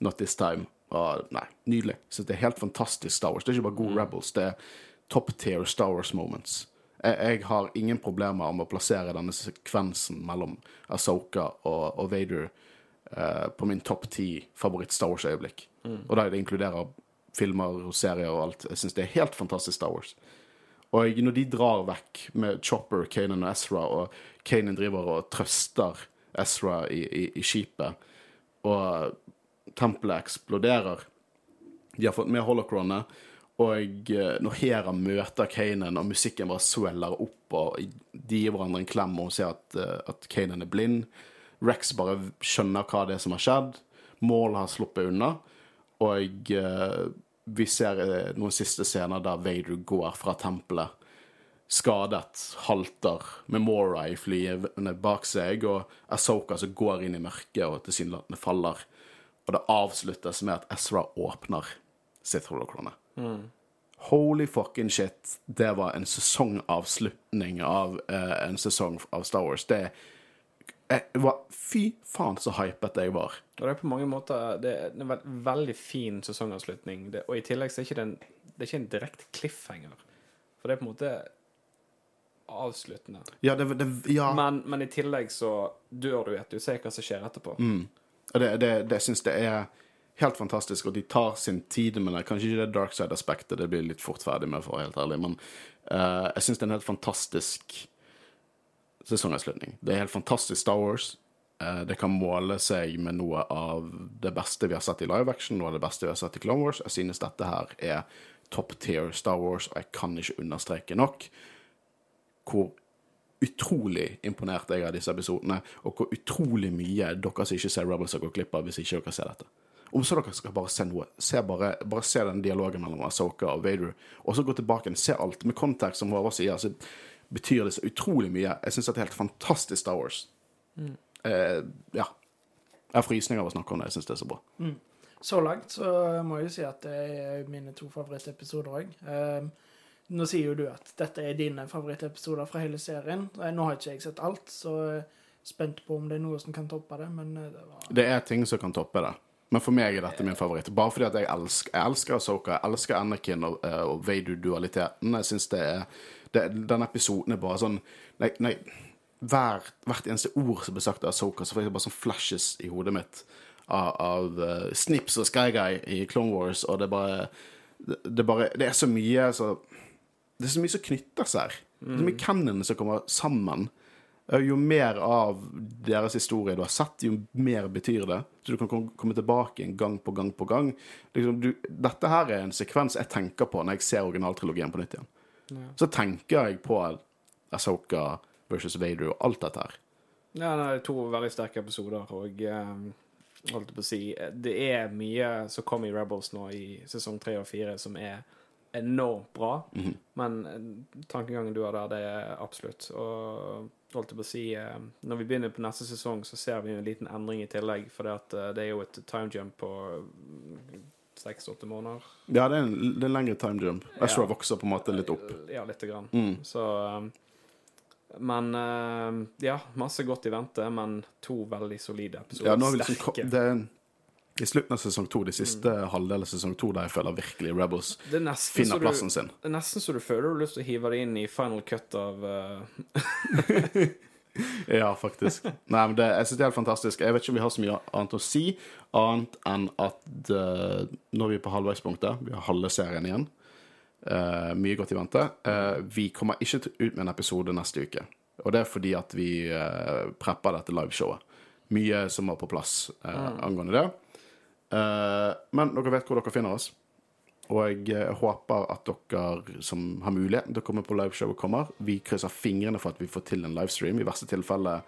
not this time. Og, nei, nydelig. Så det er helt fantastisk Star Wars. Det er ikke bare gode Rebels, det er top tier Star Wars moments. Jeg, jeg har ingen problemer med å plassere denne sekvensen mellom Asoka og, og Vader eh, på min topp ti favoritt-Star Wars-øyeblikk. Og da det inkluderer filmer og serier og alt. Jeg syns det er helt fantastisk Star Wars. Og når de drar vekk med Chopper, Kanan og Ezra, og Kanan driver og trøster Ezra i, i, i skipet, og tempelet eksploderer De har fått med holocronet, og eh, når Hera møter Kanan, og musikken bare sweller opp, og de gir hverandre en klem, og ser at, eh, at Kanan er blind Rex bare skjønner hva det er som har skjedd. Maul har sluppet unna. Og eh, vi ser noen siste scener der Vader går fra tempelet skadet, halter, med Mora i flyet bak seg, og Asoka som går inn i mørket og tilsynelatende faller. Og det avsluttes med at Ezra åpner sitt holokrone. Holy fucking shit. Det var en sesongavslutning av eh, en sesong av Star Wars. Det var, Fy faen så hypet jeg var. Og det er på mange måter Det er en veld, veldig fin sesongavslutning. Det, og i tillegg så er ikke det det er ikke en direkte cliffhanger. For det er på en måte avsluttende. Ja, det, det, ja. Men, men i tillegg så dør du etter du ser hva som skjer etterpå. Og det, det, det syns jeg er helt fantastisk, og de tar sin tid med det. Kanskje ikke det dark side-aspektet, det blir litt fort ferdig med, for å være helt ærlig, men uh, jeg syns det er en helt fantastisk sesongavslutning. Det er helt fantastisk Star Wars. Uh, det kan måle seg med noe av det beste vi har sett i live action, noe av det beste vi har sett i Clone Wars. Jeg synes dette her er top tier Star Wars, og jeg kan ikke understreke nok hvor utrolig imponert jeg er av disse episodene, og hvor utrolig mye dere som ikke ser Rebels, har gått glipp av hvis ikke dere ser dette. Om så dere skal bare se noe, se bare, bare se den dialogen mellom Asoka og Vader, og så gå tilbake og se alt. Med kontekst, som Håvard sier, så betyr det så utrolig mye. Jeg syns det er helt fantastisk Star Wars. Eh, ja. Jeg har frysninger av å snakke om det. Jeg syns det er så bra. Så langt så må jeg jo si at det er mine to favorittepisoder òg. nå sier jo du at dette er dine favorittepisoder fra hele serien. Eh, Nå har ikke jeg sett alt, så er spent på om det er noe som kan toppe det, men eh, det var Det er ting som kan toppe det. Men for meg er dette min favoritt. Bare fordi at jeg elsker, jeg elsker Asoka, jeg elsker Anakin og, eh, og Vader-dualiteten. Jeg syns det er det, Den episoden er bare sånn Nei, nei hver, hvert eneste ord som blir sagt av Asoka, så får jeg bare sånn flashes i hodet mitt av, av uh, Snips og Sky Guy i Clone Wars, og det er bare det, det, bare, det er så mye så Det er så mye som knytter seg. Det er så mye canon som kommer sammen. Eh, Jo mer av deres historie du har sett, jo mer betyr det. Så du kan komme tilbake en gang på gang på gang. Liksom, du, dette her er en sekvens jeg tenker på når jeg ser originaltrilogien på nytt igjen. Så tenker jeg på Asoka versus Vader og alt dette her. Ja, det er to veldig sterke episoder, og um, holdt på å si Det er mye som kom i Rebels nå i sesong tre og fire som er enormt bra. Men eh, tankegangen du har der, det er absolutt. Og holdt jeg på å si eh, Når vi begynner på neste sesong, så ser vi en liten endring i tillegg. For det er jo et time jump på seks-åtte måneder. Ja, det er en, det er en lengre time jump. Ezra Ja. vokser på en måte litt opp. Ja, lite grann. Mm. Så Men ja, masse godt i vente, men to veldig solide episoder. Ja, nå har vi liksom, Sterke. det er i slutten av sesong to, de siste halvdelen av sesong to, der jeg føler virkelig Rebels Det er finner du- plassen sin. Det er nesten så du føler du har lyst til å hive det inn i final cut av uh, <laughs> Ja, faktisk. Nei, men det, jeg synes det er helt fantastisk. Jeg vet ikke om vi har så mye annet å si, annet enn at eh, når vi er på halvveispunktet, vi har halve serien igjen, Uh, mye godt i vente, Uh, vi kommer ikke til- ut med en episode neste uke. Og det er fordi at vi uh, prepper dette liveshowet. Mye som var på plass eh, angående det. Eh, men dere vet hvor dere finner oss. Og jeg eh, håper at dere som har mulighet til å komme på liveshowet, kommer. Vi krysser fingrene for at vi får til en livestream. I verste tilfelle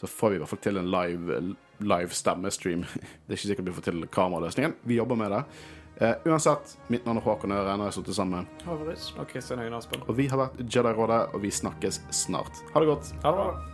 så får vi i hvert fall til en live, live stemmestream. <laughs> Det er ikke sikkert vi får til kameraløsningen. Vi jobber med det. Uh, uansett, mitt navn er Håkon Øre. Nå har jeg sittet sammen. Havris. og Kristian Høyen Aspen. Og vi har vært Jedi-rådet, og vi snakkes snart. Ha det godt. Ha det bra.